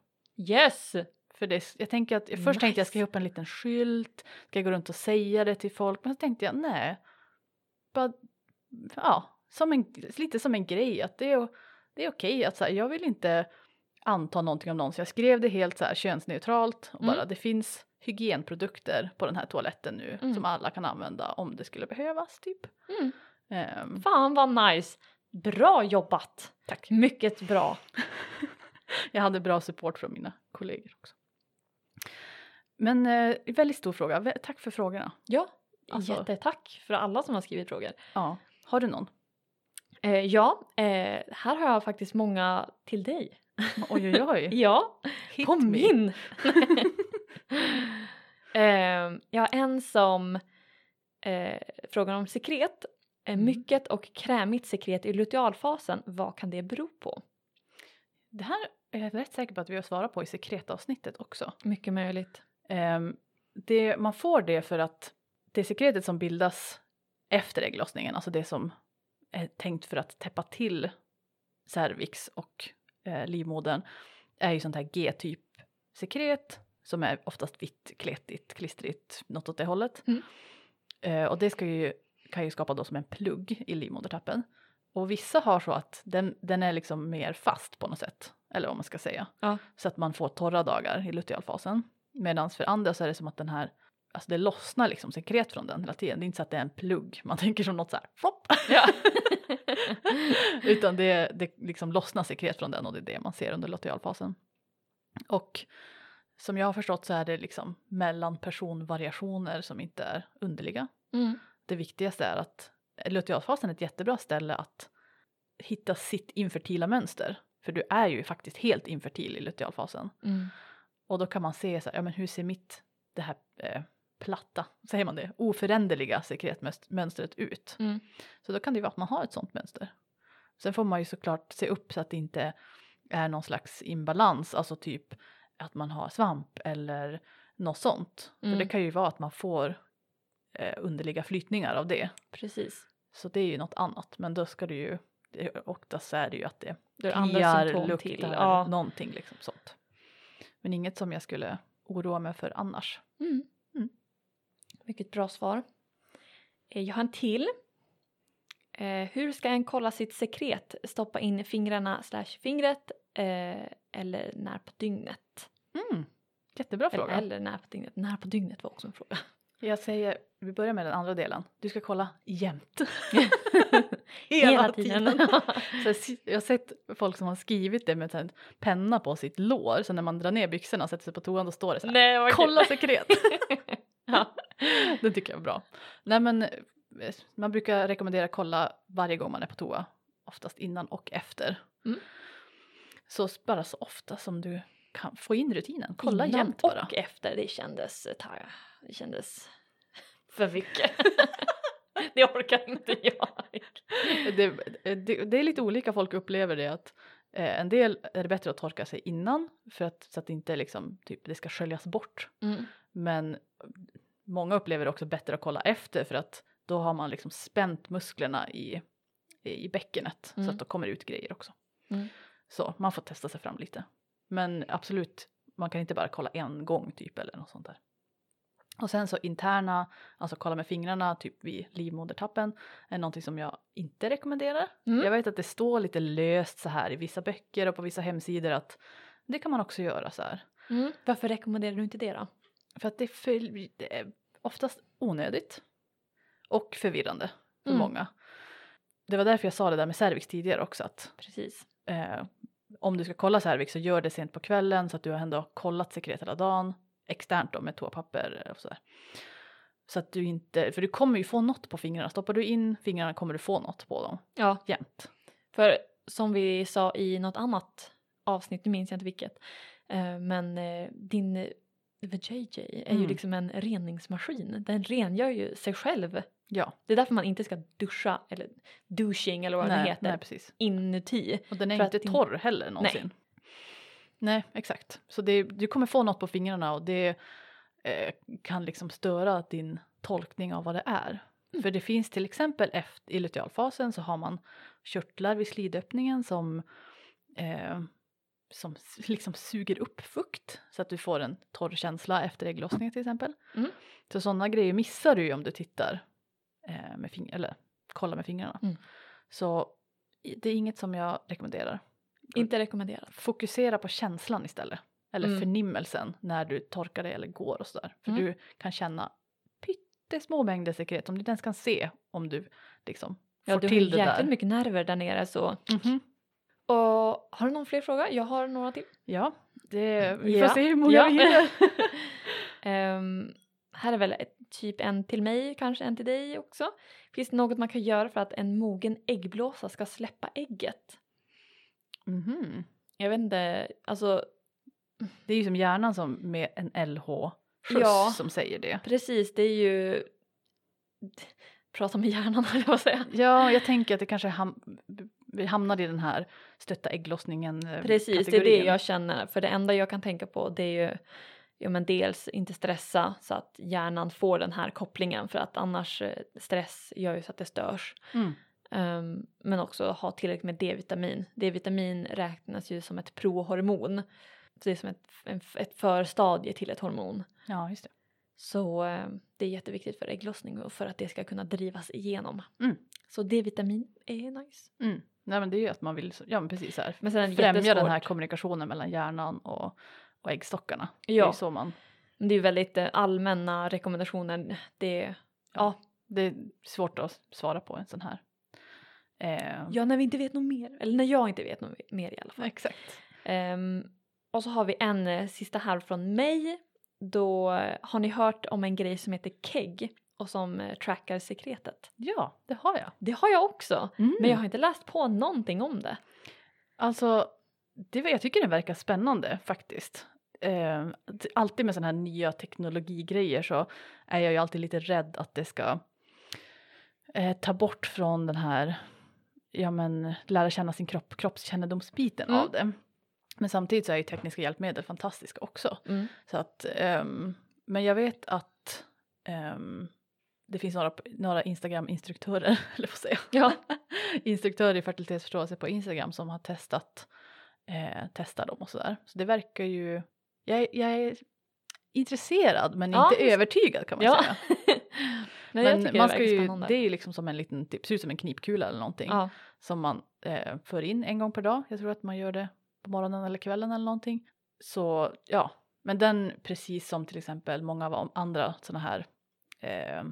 Yes! För det, jag tänker att först tänkte jag ska jag upp en liten skylt, ska jag gå runt och säga det till folk, men så tänkte jag nej. Bara, ja, som en, lite som en grej att det är, det är okej att så här, jag vill inte anta någonting om någon så jag skrev det helt så här könsneutralt och Mm. bara det finns hygienprodukter på den här toaletten nu Mm. som alla kan använda om det skulle behövas typ. Mm. Ehm, Fan vad nice! Bra jobbat! tack. Mycket bra. Jag hade bra support från mina kollegor också. Men eh, väldigt stor fråga, tack för frågorna. Ja, Alltså- jättetack för alla som har skrivit frågor. Ja. Har du någon? Eh, ja, eh, här har jag faktiskt många till dig. Oj oj oj. Ja, Hit på me. min! eh, jag har en som eh, frågar om sekret. Eh, Mm. mycket och krämigt sekret i lutealfasen, vad kan det bero på? Det här är jag rätt säker på att vi har svarat på i sekretavsnittet också. Mycket möjligt. Ehm, det, man får det för att det sekretet som bildas efter ägglossningen, alltså det som är tänkt för att täppa till cervix och eh, livmodern, är ju sånt här G-typ sekret som är oftast vitt, kletigt, klistrigt, något åt det hållet. Mm. Eh, och det ska ju, kan ju skapa då som en plugg i livmodertappen. Och vissa har så att den, den är liksom mer fast på något sätt, eller vad man ska säga. Ja. Så att man får torra dagar i lutealfasen. Medan för andra så är det som att den här, alltså det lossnar liksom sekret från den hela tiden. Det är inte så att det är en plugg, man tänker som något så här flopp. Ja. Utan det, det liksom lossnar sekret från den och det är det man ser under lutealfasen. Och som jag har förstått så är det liksom mellan personvariationer som inte är underliga. Mm. Det viktigaste är att lutealfasen är ett jättebra ställe att hitta sitt infertila mönster. För du är ju faktiskt helt infertil i lutealfasen. Mm. Och då kan man se så här, ja men hur ser mitt, det här eh, platta, säger man det, oföränderliga sekretmönstret ut? Mm. Så då kan det ju vara att man har ett sånt mönster. Sen får man ju såklart se upp så att det inte är någon slags imbalans, alltså typ att man har svamp eller något sånt. För Mm. det kan ju vara att man får eh, underliga flytningar av det. Precis. Så det är ju något annat, men då ska du ju, oftast är det ju att det det kliar, luktar, till. Ja. någonting liksom sånt. Men inget som jag skulle oroa mig för annars. Mm. Mm. Mycket bra svar. Eh, Jag har en till. Eh, hur ska en kolla sitt sekret? Stoppa in fingrarna slash fingret eh, eller när på dygnet? Mm. Jättebra Eller, fråga. eller när på dygnet? När på dygnet var också en fråga. Jag säger, vi börjar med den andra delen. Du ska kolla jämt. Hela tiden. Så jag har sett folk som har skrivit det med här penna på sitt lår. Så när man drar ner byxorna och sätter sig på toan då står det så här. Nej, vad kul. Kolla sekret! ja. det tycker jag är bra. Nej men eh, man brukar rekommendera kolla varje gång man är på toa. Oftast innan och efter. Mm. Så bara så ofta som du kan få in rutinen. Kolla Innan jämt bara. och efter, det kändes, eh, ta- det kändes för mycket. det orkar inte jag. det, det, det är lite olika folk upplever det att eh, en del är det bättre att torka sig innan för att så att det inte liksom typ det ska sköljas bort. Mm. Men många upplever det också bättre att kolla efter för att då har man liksom spänt musklerna i, i bäckenet så Mm. att då kommer det ut grejer också. Mm. Så man får testa sig fram lite. Men absolut, man kan inte bara kolla en gång typ eller något sånt där. Och sen så interna, alltså kolla med fingrarna typ vid livmodertappen är någonting som jag inte rekommenderar. Mm. Jag vet att det står lite löst så här i vissa böcker och på vissa hemsidor att det kan man också göra så här. Mm. Varför rekommenderar du inte det då? För att det är, för, det är oftast onödigt och förvirrande för Mm. många. Det var därför jag sa det där med cervix tidigare också att Precis. eh, om du ska kolla cervix så gör det sent på kvällen så att du har ändå kollat sekret hela dagen externt då med toapapper och sådär. Så att du inte, för du kommer ju få något på fingrarna. Stoppar du in fingrarna kommer du få något på dem Ja, jämt. för som vi sa i något annat avsnitt, nu minns jag inte vilket, eh, men eh, din eh, VJJ är ju Mm. liksom en reningsmaskin. Den rengör ju sig själv. Ja, Det är därför man inte ska duscha, eller douching eller vad det nej, heter, nej precis. inuti. Och den är inte torr heller någonsin. Nej, exakt. Så det, du kommer få något på fingrarna och det eh, kan liksom störa din tolkning av vad det är. Mm. För det finns till exempel efter, i lutealfasen så har man körtlar vid slidöppningen som, eh, som liksom suger upp fukt så att du får en torr känsla efter ägglossningen till exempel. Mm. Så sådana grejer missar du ju om du tittar eh, med fingrar, eller kollar med fingrarna. Mm. Så det är inget som jag rekommenderar. Inte rekommenderat. Fokusera på känslan istället. Eller Mm. förnimmelsen när du torkar dig eller går och sådär. För Mm. du kan känna pyttesmå mängder sekret som du inte ens kan se om du liksom får Ja, du har till det jäkligt där. mycket nerver där nere så. Mhm. Och har du någon fler fråga? Jag har några till. Ja, det, vi Ja. får se hur många Ja. vi hinner. Ehm, här är väl ett, typ en till mig, kanske en till dig också. Finns det något man kan göra för att en mogen äggblåsa ska släppa ägget? Mhm. Jag vet inte, alltså Det är ju som hjärnan som med en LH-skjuts Ja. som säger det. precis, det är ju... Prata med hjärnan höll jag på att säga. Ja, jag tänker att det kanske ham- vi hamnar i den här stötta ägglossningen eh, Precis, det är det kategorin. jag känner. För det enda jag kan tänka på det är ju ja, men dels inte stressa så att hjärnan får den här kopplingen för att annars eh, stress gör ju så att det störs. Mm. Ehm, men också ha tillräckligt med D-vitamin. D-vitamin räknas ju som ett prohormon. Så det är som ett, en, ett förstadie till ett hormon. Ja, just det. Så eh, det är jätteviktigt för ägglossning och för att det ska kunna drivas igenom. Mm. Så D-vitamin är nice. Mm. Nej men det är ju att man vill, ja men precis här, Men sen främja den här kommunikationen mellan hjärnan och, och äggstockarna. Det är Ja. så man, Det är ju väldigt eh, allmänna rekommendationer. Det, ja. det är svårt att svara på en sån här. Eh, ja, när vi inte vet något mer. Eller när jag inte vet något mer i alla fall. Exakt. Ehm, och så har vi en eh, sista här från mig. Då eh, har ni hört om en grej som heter KEGG och som eh, trackar sekretet. Ja, det har jag. Det har jag också, Mm. men jag har inte läst på någonting om det. Alltså, det, jag tycker det verkar spännande faktiskt. Eh, alltid med sådana här nya teknologigrejer så är jag ju alltid lite rädd att det ska eh, ta bort från den här, ja men lära känna sin kropp, kroppskännedomsbiten Mm. av det. Men samtidigt så är ju tekniska hjälpmedel fantastiska också. Mm. Så att, ehm, men jag vet att ehm, det finns några, några Instagram-instruktörer, eller vad säga, Ja. instruktörer i fertilitetsförståelse på Instagram som har testat, eh, testat dem och sådär. Så det verkar ju, jag, jag är intresserad men Ja, inte övertygad kan man Ja. säga. Jag Men man det ska verkar ju, det är ju liksom som en liten, typ, ser ut som en knipkula eller någonting Ja. som man eh, för in en gång per dag. Jag tror att man gör det på morgonen eller kvällen eller någonting. Så ja, men den precis som till exempel många av andra sådana här eh,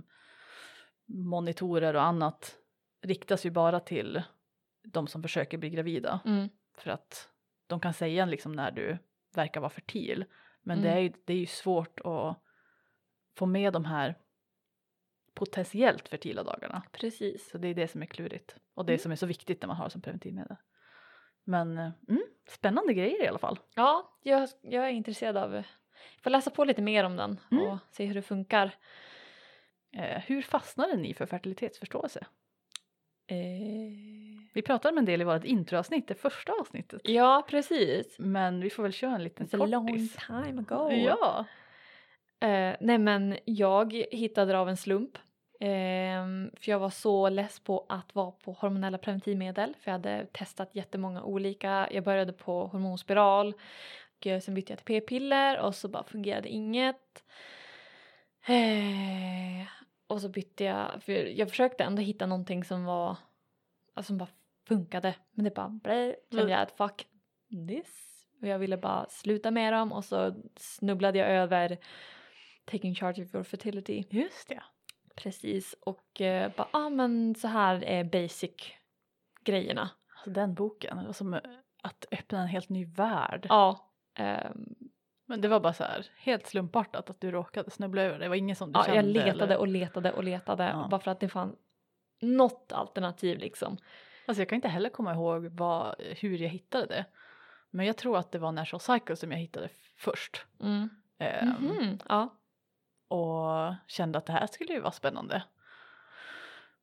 monitorer och annat riktas ju bara till de som försöker bli gravida Mm. för att de kan säga liksom när du verkar vara fertil. Men det, Mm. är ju, det är ju svårt att få med de här potentiellt fertila dagarna. Precis. Så det är det som är klurigt och det Mm. som är så viktigt när man har som preventivmedel. Men eh, mm, spännande grejer i alla fall. Ja, jag, jag är intresserad av Jag får läsa på lite mer om den Mm. och se hur det funkar. Eh, hur fastnade ni för fertilitetsförståelse? Eh, Vi pratade om en del i vårt introavsnitt, det första avsnittet. ja, precis. Men vi får väl köra en liten It's a long kortis. time ago. Ja. Eh, nej men jag hittade det av en slump. Eh, för jag var så less på att vara på hormonella preventivmedel. För jag hade testat jättemånga olika. Jag började på hormonspiral. Och sen bytte jag till p-piller och så bara fungerade inget. Eh, och så bytte jag. För jag försökte ändå hitta någonting som var. Alltså som bara funkade. Men det bara blä, kände jag att fuck this. Och jag ville bara sluta med dem och så snubblade jag över Taking charge of your fertility. Just det. Precis och eh, bara ah men så här är basic grejerna. Alltså den boken, det var som eh, att öppna en helt ny värld. Ja. ehm, Men det var bara så här helt slumpartat att du råkade snubbla över det. Det var ingen som du ja, kände? jag letade eller? och letade och letade Ja. bara för att det fanns något alternativ liksom. Alltså jag kan inte heller komma ihåg vad, hur jag hittade det. Men jag tror att det var Natural Cycle som jag hittade först. Mm. Ehm, Mhm, Ja. Och kände att det här skulle ju vara spännande.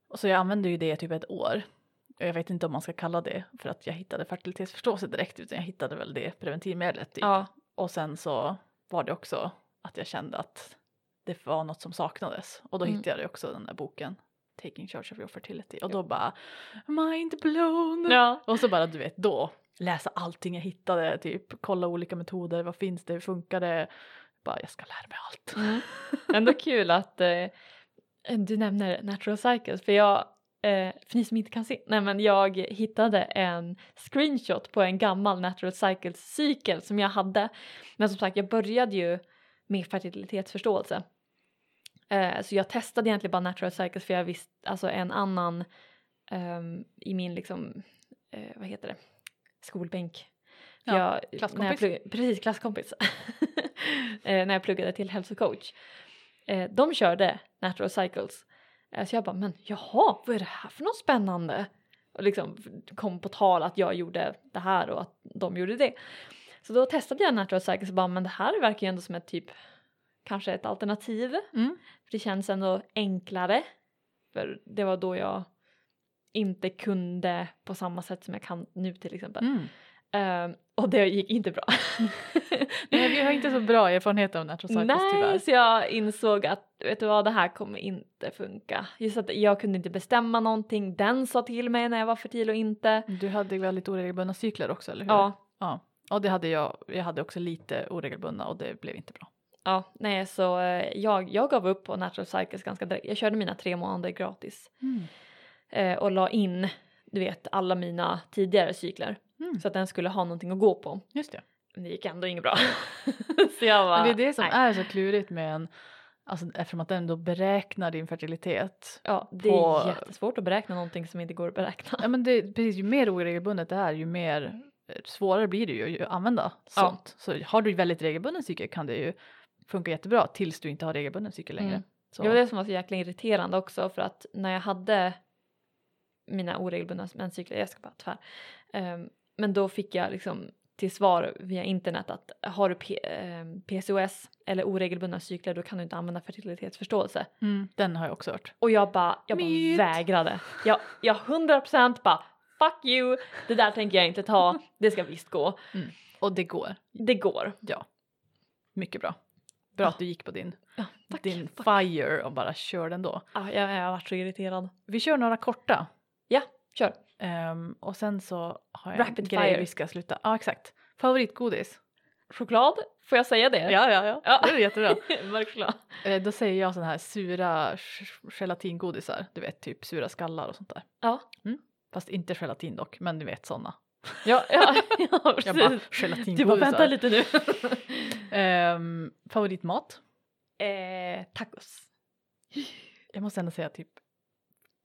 Och så jag använde ju det i typ ett år. Och jag vet inte om man ska kalla det för att jag hittade fertilitetsförståelse direkt utan jag hittade väl det preventivmedlet typ. ja. Och sen så var det också att jag kände att det var något som saknades. Och då Mm. hittade jag också den där boken Taking Charge of Your Fertility. Och då bara mind blown! Ja. Och så bara du vet då läsa allting jag hittade, typ kolla olika metoder, vad finns det, hur funkar det? Bara jag ska lära mig allt. Mm. Ändå kul att eh, du nämner natural cycles för jag eh, för ni som inte kan se, nej men jag hittade en screenshot på en gammal Natural Cycles cykel som jag hade. Men som sagt, jag började ju med fertilitetsförståelse. Eh, så jag testade egentligen bara Natural Cycles för jag visste, alltså en annan ehm, i min liksom, eh, vad heter det, skolbänk. Ja, jag, klasskompis. Jag plugg, precis, klasskompis. eh, när jag pluggade till hälsocoach. Eh, de körde Natural Cycles. Eh, så jag bara, men jaha, vad är det här för något spännande? Och liksom kom på tal att jag gjorde det här och att de gjorde det. Så då testade jag Natural Cycles och bara, men det här verkar ju ändå som ett typ, kanske ett alternativ. Mm. För det känns ändå enklare. För det var då jag inte kunde på samma sätt som jag kan nu till exempel. Mm. Ehm, och det gick inte bra. Nej, vi har inte så bra erfarenhet av natural cycles Nej, tyvärr. så jag insåg att vet du vad, det här kommer inte funka. Just att jag kunde inte bestämma någonting. Den sa till mig när jag var fertil och inte. Du hade väldigt oregelbundna cykler också, eller hur? Ja, ja. Och det hade jag. Jag hade också lite oregelbundna och det blev inte bra. ja, nej, så eh, jag, jag gav upp på Natural Cycles ganska direkt. Jag körde mina tre månader gratis eh, och la in, du vet, alla mina tidigare cykler Mm. så att den skulle ha någonting att gå på. Just det. Men det gick ändå inget bra. så jag bara, Men det är det som nej. är så klurigt med en, alltså eftersom att den då beräknar din fertilitet. Ja, det är på- jättesvårt att beräkna någonting som inte går att beräkna. Ja men det, precis, ju mer oregelbundet det är ju mer eh, svårare blir det ju att använda Ja. sånt. Så har du väldigt regelbunden cykel kan det ju funka jättebra tills du inte har regelbunden cykel längre. Mm. Det var det som var så jäkla irriterande också för att när jag hade mina oregelbundna menscykler, jag ska bara tvär, ehm, men då fick jag liksom till svar via internet att har du P- ehm, PCOS eller oregelbundna cykler då kan du inte använda fertilitetsförståelse. Mm, den har jag också hört. Och jag bara, jag bara vägrade. Jag, jag 100% bara fuck you, det där tänker jag inte ta, det ska visst gå. Och det går. Det går. Ja. Mycket bra. Bra Ja. att du gick på din, Ja, tack. din Tack. fire och bara körde ändå. Ja, jag, jag har varit så irriterad. Vi kör några korta. Ja, kör. Ehm, och sen så har jag Rapid en grej fire. vi ska sluta. Ja exakt. Favoritgodis? Choklad, får jag säga det? Ja ja ja. Ja. Det är jättebra. Mörk choklad. Eh, då säger jag sådana här sura gelatingodisar. Du vet typ sura skallar och sånt där. Ja. Fast inte gelatin dock, men du vet sådana. Ja, ja, ja Jag bara precis. gelatingodisar. Du bara vänta lite nu. Ehm, favoritmat? eh, tacos. Jag måste ändå säga typ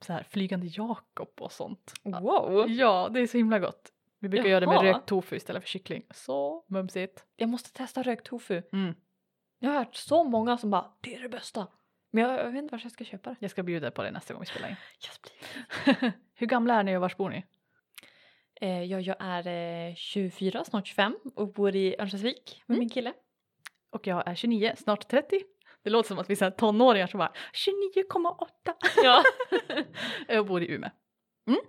så här flygande Jakob och sånt. Wow. Ja, det är så himla gott. Vi brukar göra det med Jaha. rökt tofu istället för kyckling. Så mumsigt. Jag måste testa rökt tofu. Mm. Jag har hört så många som bara det är det bästa. Men jag, jag vet inte var jag ska köpa det. Jag ska bjuda på det nästa gång vi spelar in. Yes, please. Hur gamla är ni och vars bor ni? eh, jag, jag är eh, 24, snart 25 och bor i Örnsköldsvik med Mm. min kille. Och jag är 29, snart 30. Det låter som att vi är tonåringar som bara 29,8. Ja. Jag bor i Umeå. Mm.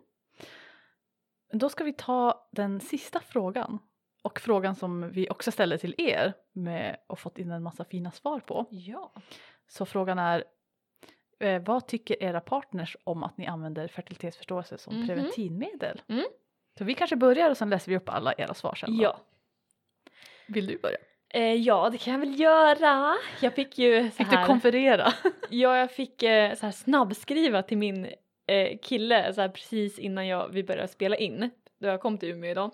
Då ska vi ta den sista frågan. Och frågan som vi också ställde till er med och fått in en massa fina svar på. ja. Så frågan är eh, vad tycker era partners om att ni använder fertilitetsförståelse som Mhm. preventivmedel? Mm. Så vi kanske börjar och sen läser vi upp alla era svar sen. då. Ja. Vill du börja? Eh, ja, det kan jag väl göra. Jag fick ju så Fick du här... konferera? Ja, jag fick eh, så här snabbskriva till min eh, kille så här precis innan jag, vi började spela in. Då jag kom till Umeå idag.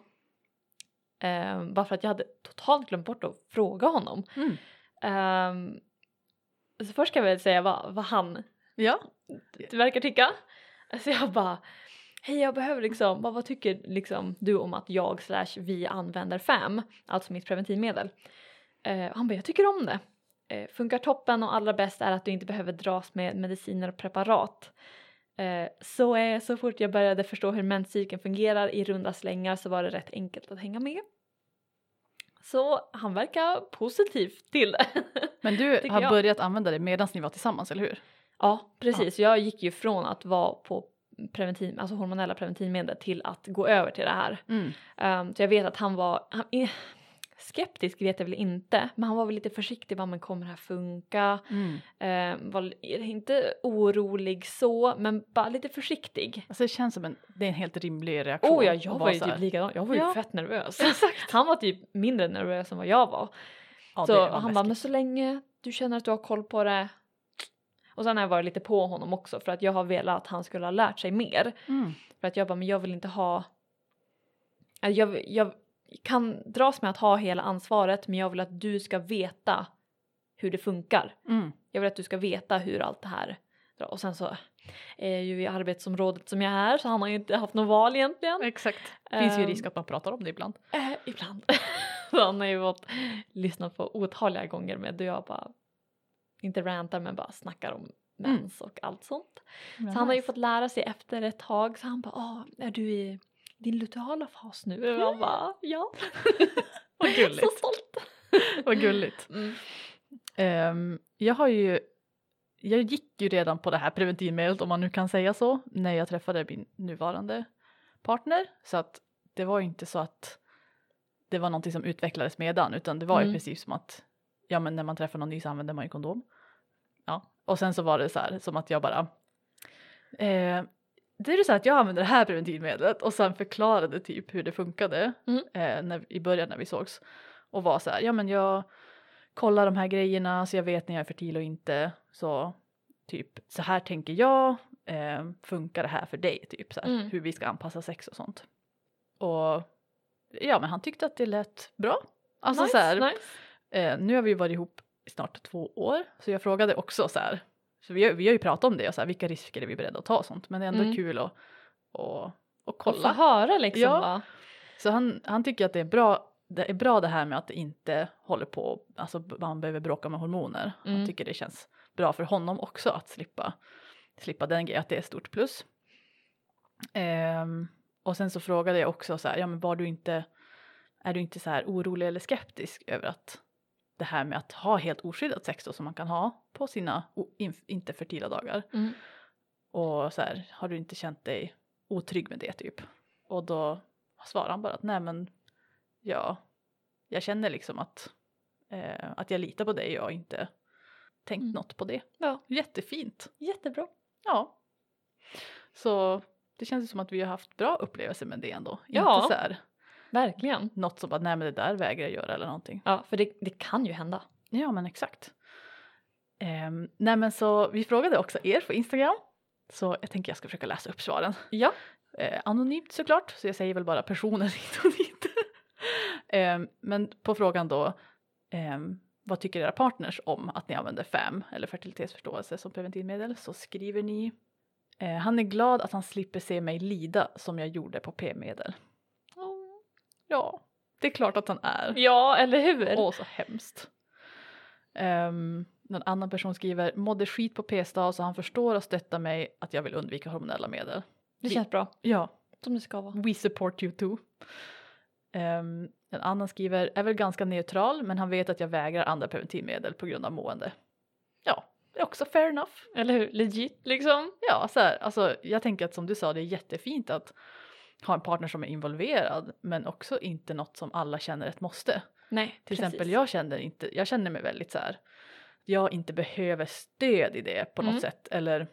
Eh, bara för att jag hade totalt glömt bort att fråga honom. Mm. Ehm, så först ska jag väl säga vad, vad han Ja. verkar tycka. Så jag bara, hej jag behöver liksom, vad, vad tycker liksom du om att jag slash vi använder FAM, alltså mitt preventivmedel? Eh, han bara, jag tycker om det. Eh, funkar toppen och allra bäst är att du inte behöver dras med mediciner och preparat. Eh, så, eh, så fort jag började förstå hur menscykeln fungerar i runda slängar så var det rätt enkelt att hänga med. Så han verkar positiv till det. Men du har jag. börjat använda det medan ni var tillsammans, eller hur? Ja, precis. Jag gick ju från att vara på preventiv, alltså hormonella preventivmedel till att gå över till det här. Mm. Um, så jag vet att han var han, skeptisk vet jag väl inte, men han var väl lite försiktig. Bara, men kommer det här funka? Mm. Um, var inte orolig så, men bara lite försiktig. Alltså det känns som en, det är en helt rimlig reaktion. Oh ja, jag var ju typ likadan. Jag var ju Ja. fett nervös. Exakt. Han var typ mindre nervös än vad jag var. Ja, så var han bara, men så länge du känner att du har koll på det, Och sen har jag varit lite på honom också för att jag har velat att han skulle ha lärt sig mer. Mm. För att jag bara, men jag vill inte ha... Jag, jag kan dras med att ha hela ansvaret men jag vill att du ska veta hur det funkar. Mm. Jag vill att du ska veta hur allt det här och sen så är jag ju i arbetsområdet som jag är så han har ju inte haft något val egentligen. Exakt. Finns ju Ehm. risk att man pratar om det ibland. Eh, ibland. så han har ju fått lyssna på otaliga gånger med då jag bara inte rantar men bara snackar om mens och allt sånt. Så han har ju fått lära sig efter ett tag så han bara ah, är du i din luteala fas nu? Och jag bara ja. Vad Så gulligt. stolt. Vad gulligt. Mm. Ehm, jag har ju, jag gick ju redan på det här preventivmedlet om man nu kan säga så när jag träffade min nuvarande partner så att det var ju inte så att det var någonting som utvecklades medan utan det var ju Mm. precis som att ja men när man träffar någon ny så använder man ju kondom. Ja och sen så var det så här som att jag bara eh, det är ju så att jag använder det här preventivmedlet och sen förklarade typ hur det funkade Mm. eh, när, i början när vi sågs och var så här ja men jag kollar de här grejerna så jag vet när jag är fertil och inte så typ så här tänker jag eh, funkar det här för dig typ så här, Mm. hur vi ska anpassa sex och sånt och ja men han tyckte att det lät bra alltså nice, så här, nice. eh, nu har vi varit ihop i snart två år så jag frågade också så här så vi har, vi har ju pratat om det och så här, vilka risker är vi beredda att ta och sånt men det är ändå Mm. kul att och, och Och få kolla höra liksom Ja. va? så han, han tycker att det är bra det är bra det här med att det inte håller på, alltså man behöver bråka med hormoner. Han Mm. tycker det känns bra för honom också att slippa, slippa den grejen, att det är stort plus. Ehm, och sen så frågade jag också så här, ja men var du inte, är du inte så här orolig eller skeptisk över att det här med att ha helt oskyddat sex då som man kan ha på sina inte fertila dagar. Mm. Och så här, har du inte känt dig otrygg med det typ? Och då svarar han bara att nej men ja, jag känner liksom att, eh, att jag litar på dig och har inte tänkt Mm. något på det. Ja, Jättefint. jättebra. Ja. Så det känns som att vi har haft bra upplevelser med det ändå. Ja. Inte så här Verkligen. något som att nej men det där vägrar jag göra eller någonting. Ja, för det, det kan ju hända. Ja men exakt. Um, nej men så vi frågade också er på Instagram. Så jag tänker jag ska försöka läsa upp svaren. Ja. Eh, anonymt såklart, så jag säger väl bara personer hit och dit. Ehm, men på frågan då, ehm, vad tycker era partners om att ni använder FAM eller fertilitetsförståelse som preventivmedel så skriver ni eh, han är glad att han slipper se mig lida som jag gjorde på p-medel. Ja, det är klart att han är. Ja, eller hur? Åh, så hemskt. Um, någon annan person skriver mådde skit på p-stav så han förstår och stöttar mig att jag vill undvika hormonella medel. det känns bra. Ja, Som det ska vara. We support you too. Um, en annan skriver, är väl ganska neutral men han vet att jag vägrar andra preventivmedel på grund av mående. Ja, det är också fair enough. Eller hur? Legit liksom. Ja, så här, alltså, jag tänker att som du sa, det är jättefint att ha en partner som är involverad men också inte något som alla känner ett måste. Nej, Till exempel jag känner inte, jag känner mig väldigt så här, jag inte behöver stöd i det på något Mm. sätt eller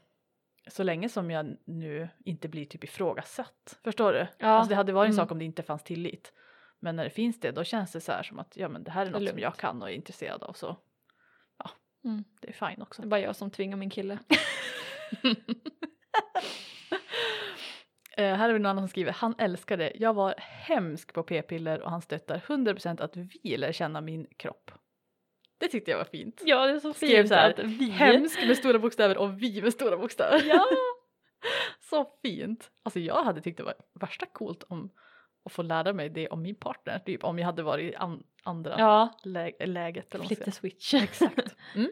så länge som jag nu inte blir typ ifrågasatt. Förstår du? Ja. Alltså det hade varit en Mm. sak om det inte fanns tillit. Men när det finns det då känns det så här som att ja men det här är något som lugnt. jag kan och är intresserad av så ja, Mm. det är fine också. Det är bara jag som tvingar min kille. Eh, här är det någon annan som skriver, han älskar det. Jag var hemsk på p-piller och han stöttar 100% att vi lär känna min kropp. Det tyckte jag var fint. Ja, det är så Skrev fint så här, att vi... Hemsk med stora bokstäver och vi med stora bokstäver. Ja. Så fint. Alltså jag hade tyckt det var värsta coolt om att få lära mig det om min partner. Typ om jag hade varit i an, andra Ja, lä läget. Eller säga. switch. Exakt. Mm.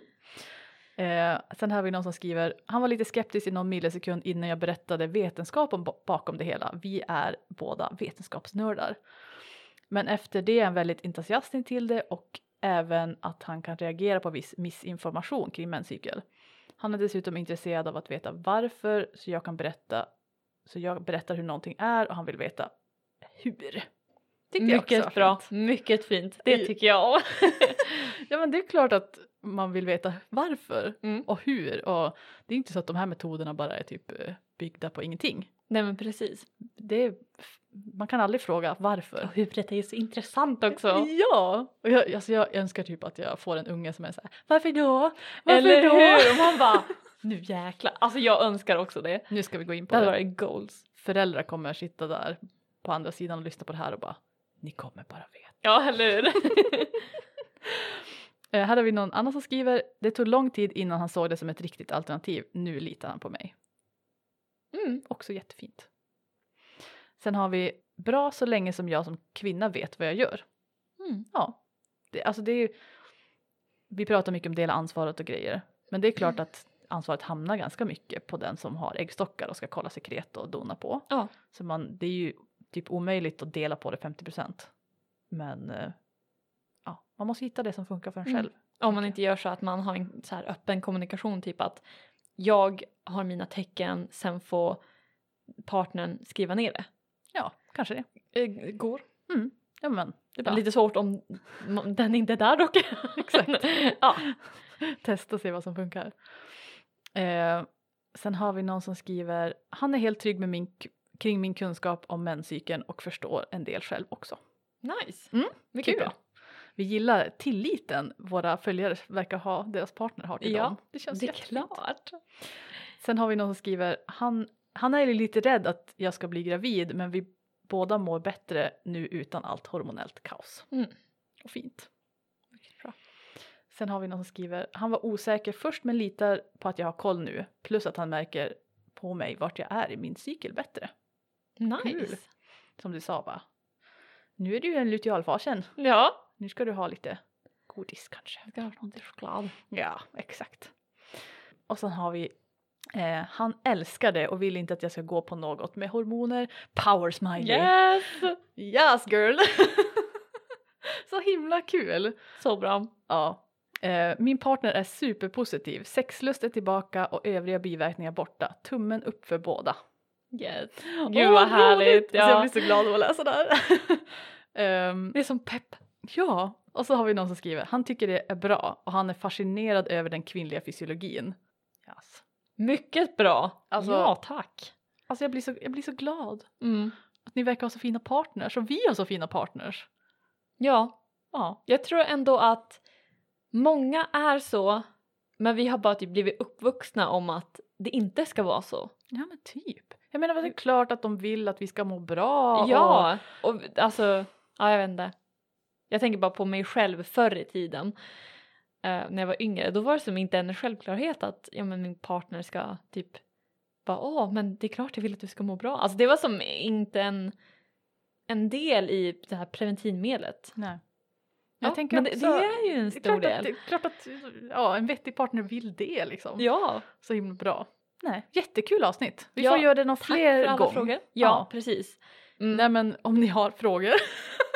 Eh, sen har vi någon som skriver, han var lite skeptisk i någon millisekund innan jag berättade vetenskapen ba- bakom det hela. Vi är båda vetenskapsnördar. Men efter det är han väldigt entusiastisk till det och även att han kan reagera på viss missinformation kring menscykel. Han är dessutom intresserad av att veta varför så jag kan berätta så jag berättar hur någonting är och han vill veta hur. Tyckte Mycket bra, fint. mycket fint. Det tycker jag om. Ja men det är klart att man vill veta varför Mm. och hur och det är inte så att de här metoderna bara är typ eh, byggda på ingenting. Nej men precis. Det är, man kan aldrig fråga varför. Och huvudet är ju så intressant också. Ja! Och jag, alltså jag önskar typ att jag får en unge som är så här, varför då? Varför Eller då? hur? Och man bara Nu jäklar. Alltså jag önskar också det. Nu ska vi gå in Det på hade det. varit goals. Föräldrar kommer sitta där på andra sidan och lyssna på det här och bara ni kommer bara veta. Ja, eller hur? Eh, här har vi någon annan som skriver det tog lång tid innan han såg det som ett riktigt alternativ. Nu litar han på mig. mm. Också jättefint. Sen har vi bra så länge som jag som kvinna vet vad jag gör. Mm. Ja, det, alltså det är ju, vi pratar mycket om dela ansvaret och grejer. Men det är klart att ansvaret hamnar ganska mycket på den som har äggstockar och ska kolla sekret och dona på. Ja. Så man, det är ju typ omöjligt att dela på det 50% Men eh, man måste hitta det som funkar för en Mm. själv. Om man inte gör så att man har en så öppen kommunikation, typ att jag har mina tecken, sen får partnern skriva ner det. Ja, kanske det. Eh, går. Ja men, det är bara Lite svårt om den inte är där dock. Exakt. ja. testa se vad som funkar. Eh, sen har vi någon som skriver, han är helt trygg med min, kring min kunskap om menscykeln och förstår en del själv också. Nice. Mm, Mycket kul. bra. Vi gillar tilliten våra följare verkar ha, deras partner har till Ja, dem. Det känns Det är klart. Sen har vi någon som skriver, han, han är lite rädd att jag ska bli gravid men vi båda mår bättre nu utan allt hormonellt kaos. Mm. Och fint. Bra. Sen har vi någon som skriver, han var osäker först men litar på att jag har koll nu. Plus att han märker på mig vart jag är i min cykel bättre. Nice. Kul. Som du sa va. Nu är du i lutealfasen. Ja. Nu ska du ha lite godis kanske. Jag ska ha något choklad. Ja, exakt. Och sen har vi eh, han älskar det och vill inte att jag ska gå på något med hormoner. Power smiley. Yes! Yes girl! Så himla kul. Så bra. Ja. Eh, min partner är superpositiv. Sexlust är tillbaka och övriga biverkningar borta. Tummen upp för båda. Yes. Gud vad härligt. Alltså, jag Ja. blir så glad av att läsa det här. Ehm, Det är som pepp. Ja, och så har vi någon som skriver. Han tycker det är bra och han är fascinerad över den kvinnliga fysiologin. Yes. Mycket bra. Alltså- ja, tack. Alltså jag blir, så, jag blir så glad Mm. att ni verkar ha så fina partners och vi har så fina partners. Ja, Ja, jag tror ändå att många är så, men vi har bara typ blivit uppvuxna om att det inte ska vara så. ja men typ. Jag menar det är klart att de vill att vi ska må bra. och- Ja, och alltså, ja jag vet inte. Jag tänker bara på mig själv förr i tiden. eh, när jag var yngre, då var det som inte en självklarhet att ja, men min partner ska typ bara åh men det är klart jag vill att du ska må bra. Alltså det var som inte en, en del i det här preventivmedlet. Nej. Ja, Jag men det, också, det är ju en stor del. att, det är klart att ja, en vettig partner vill det liksom. Ja, Så himla bra. Nej, jättekul avsnitt. Vi Ja, får göra det någon tack fler för alla gång. frågor. Ja, Ja. precis. Mm. Nej men om ni har frågor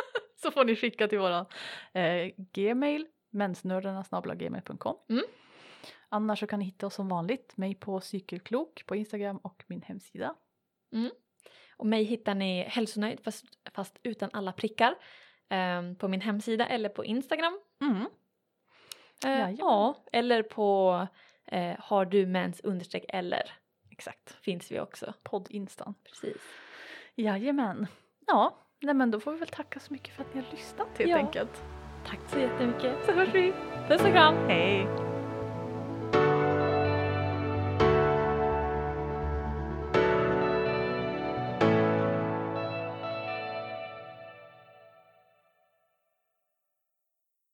så får ni skicka till våran eh, gmail mensnördarna.gmail.com Mm. Annars så kan ni hitta oss som vanligt, mig på cykelklok på Instagram och min hemsida. Och mig hittar ni hälsonöjd fast, fast utan alla prickar ehm, på min hemsida eller på Instagram. Mm. Eh, ja, eller på eh, har du mens understreck eller Exakt, finns vi också. poddinstan. Precis. Jajamän. Ja, nej men då får vi väl tacka så mycket för att ni har lyssnat helt Ja. enkelt. Tack så jättemycket. Så hörs vi. Puss och kram! Hej!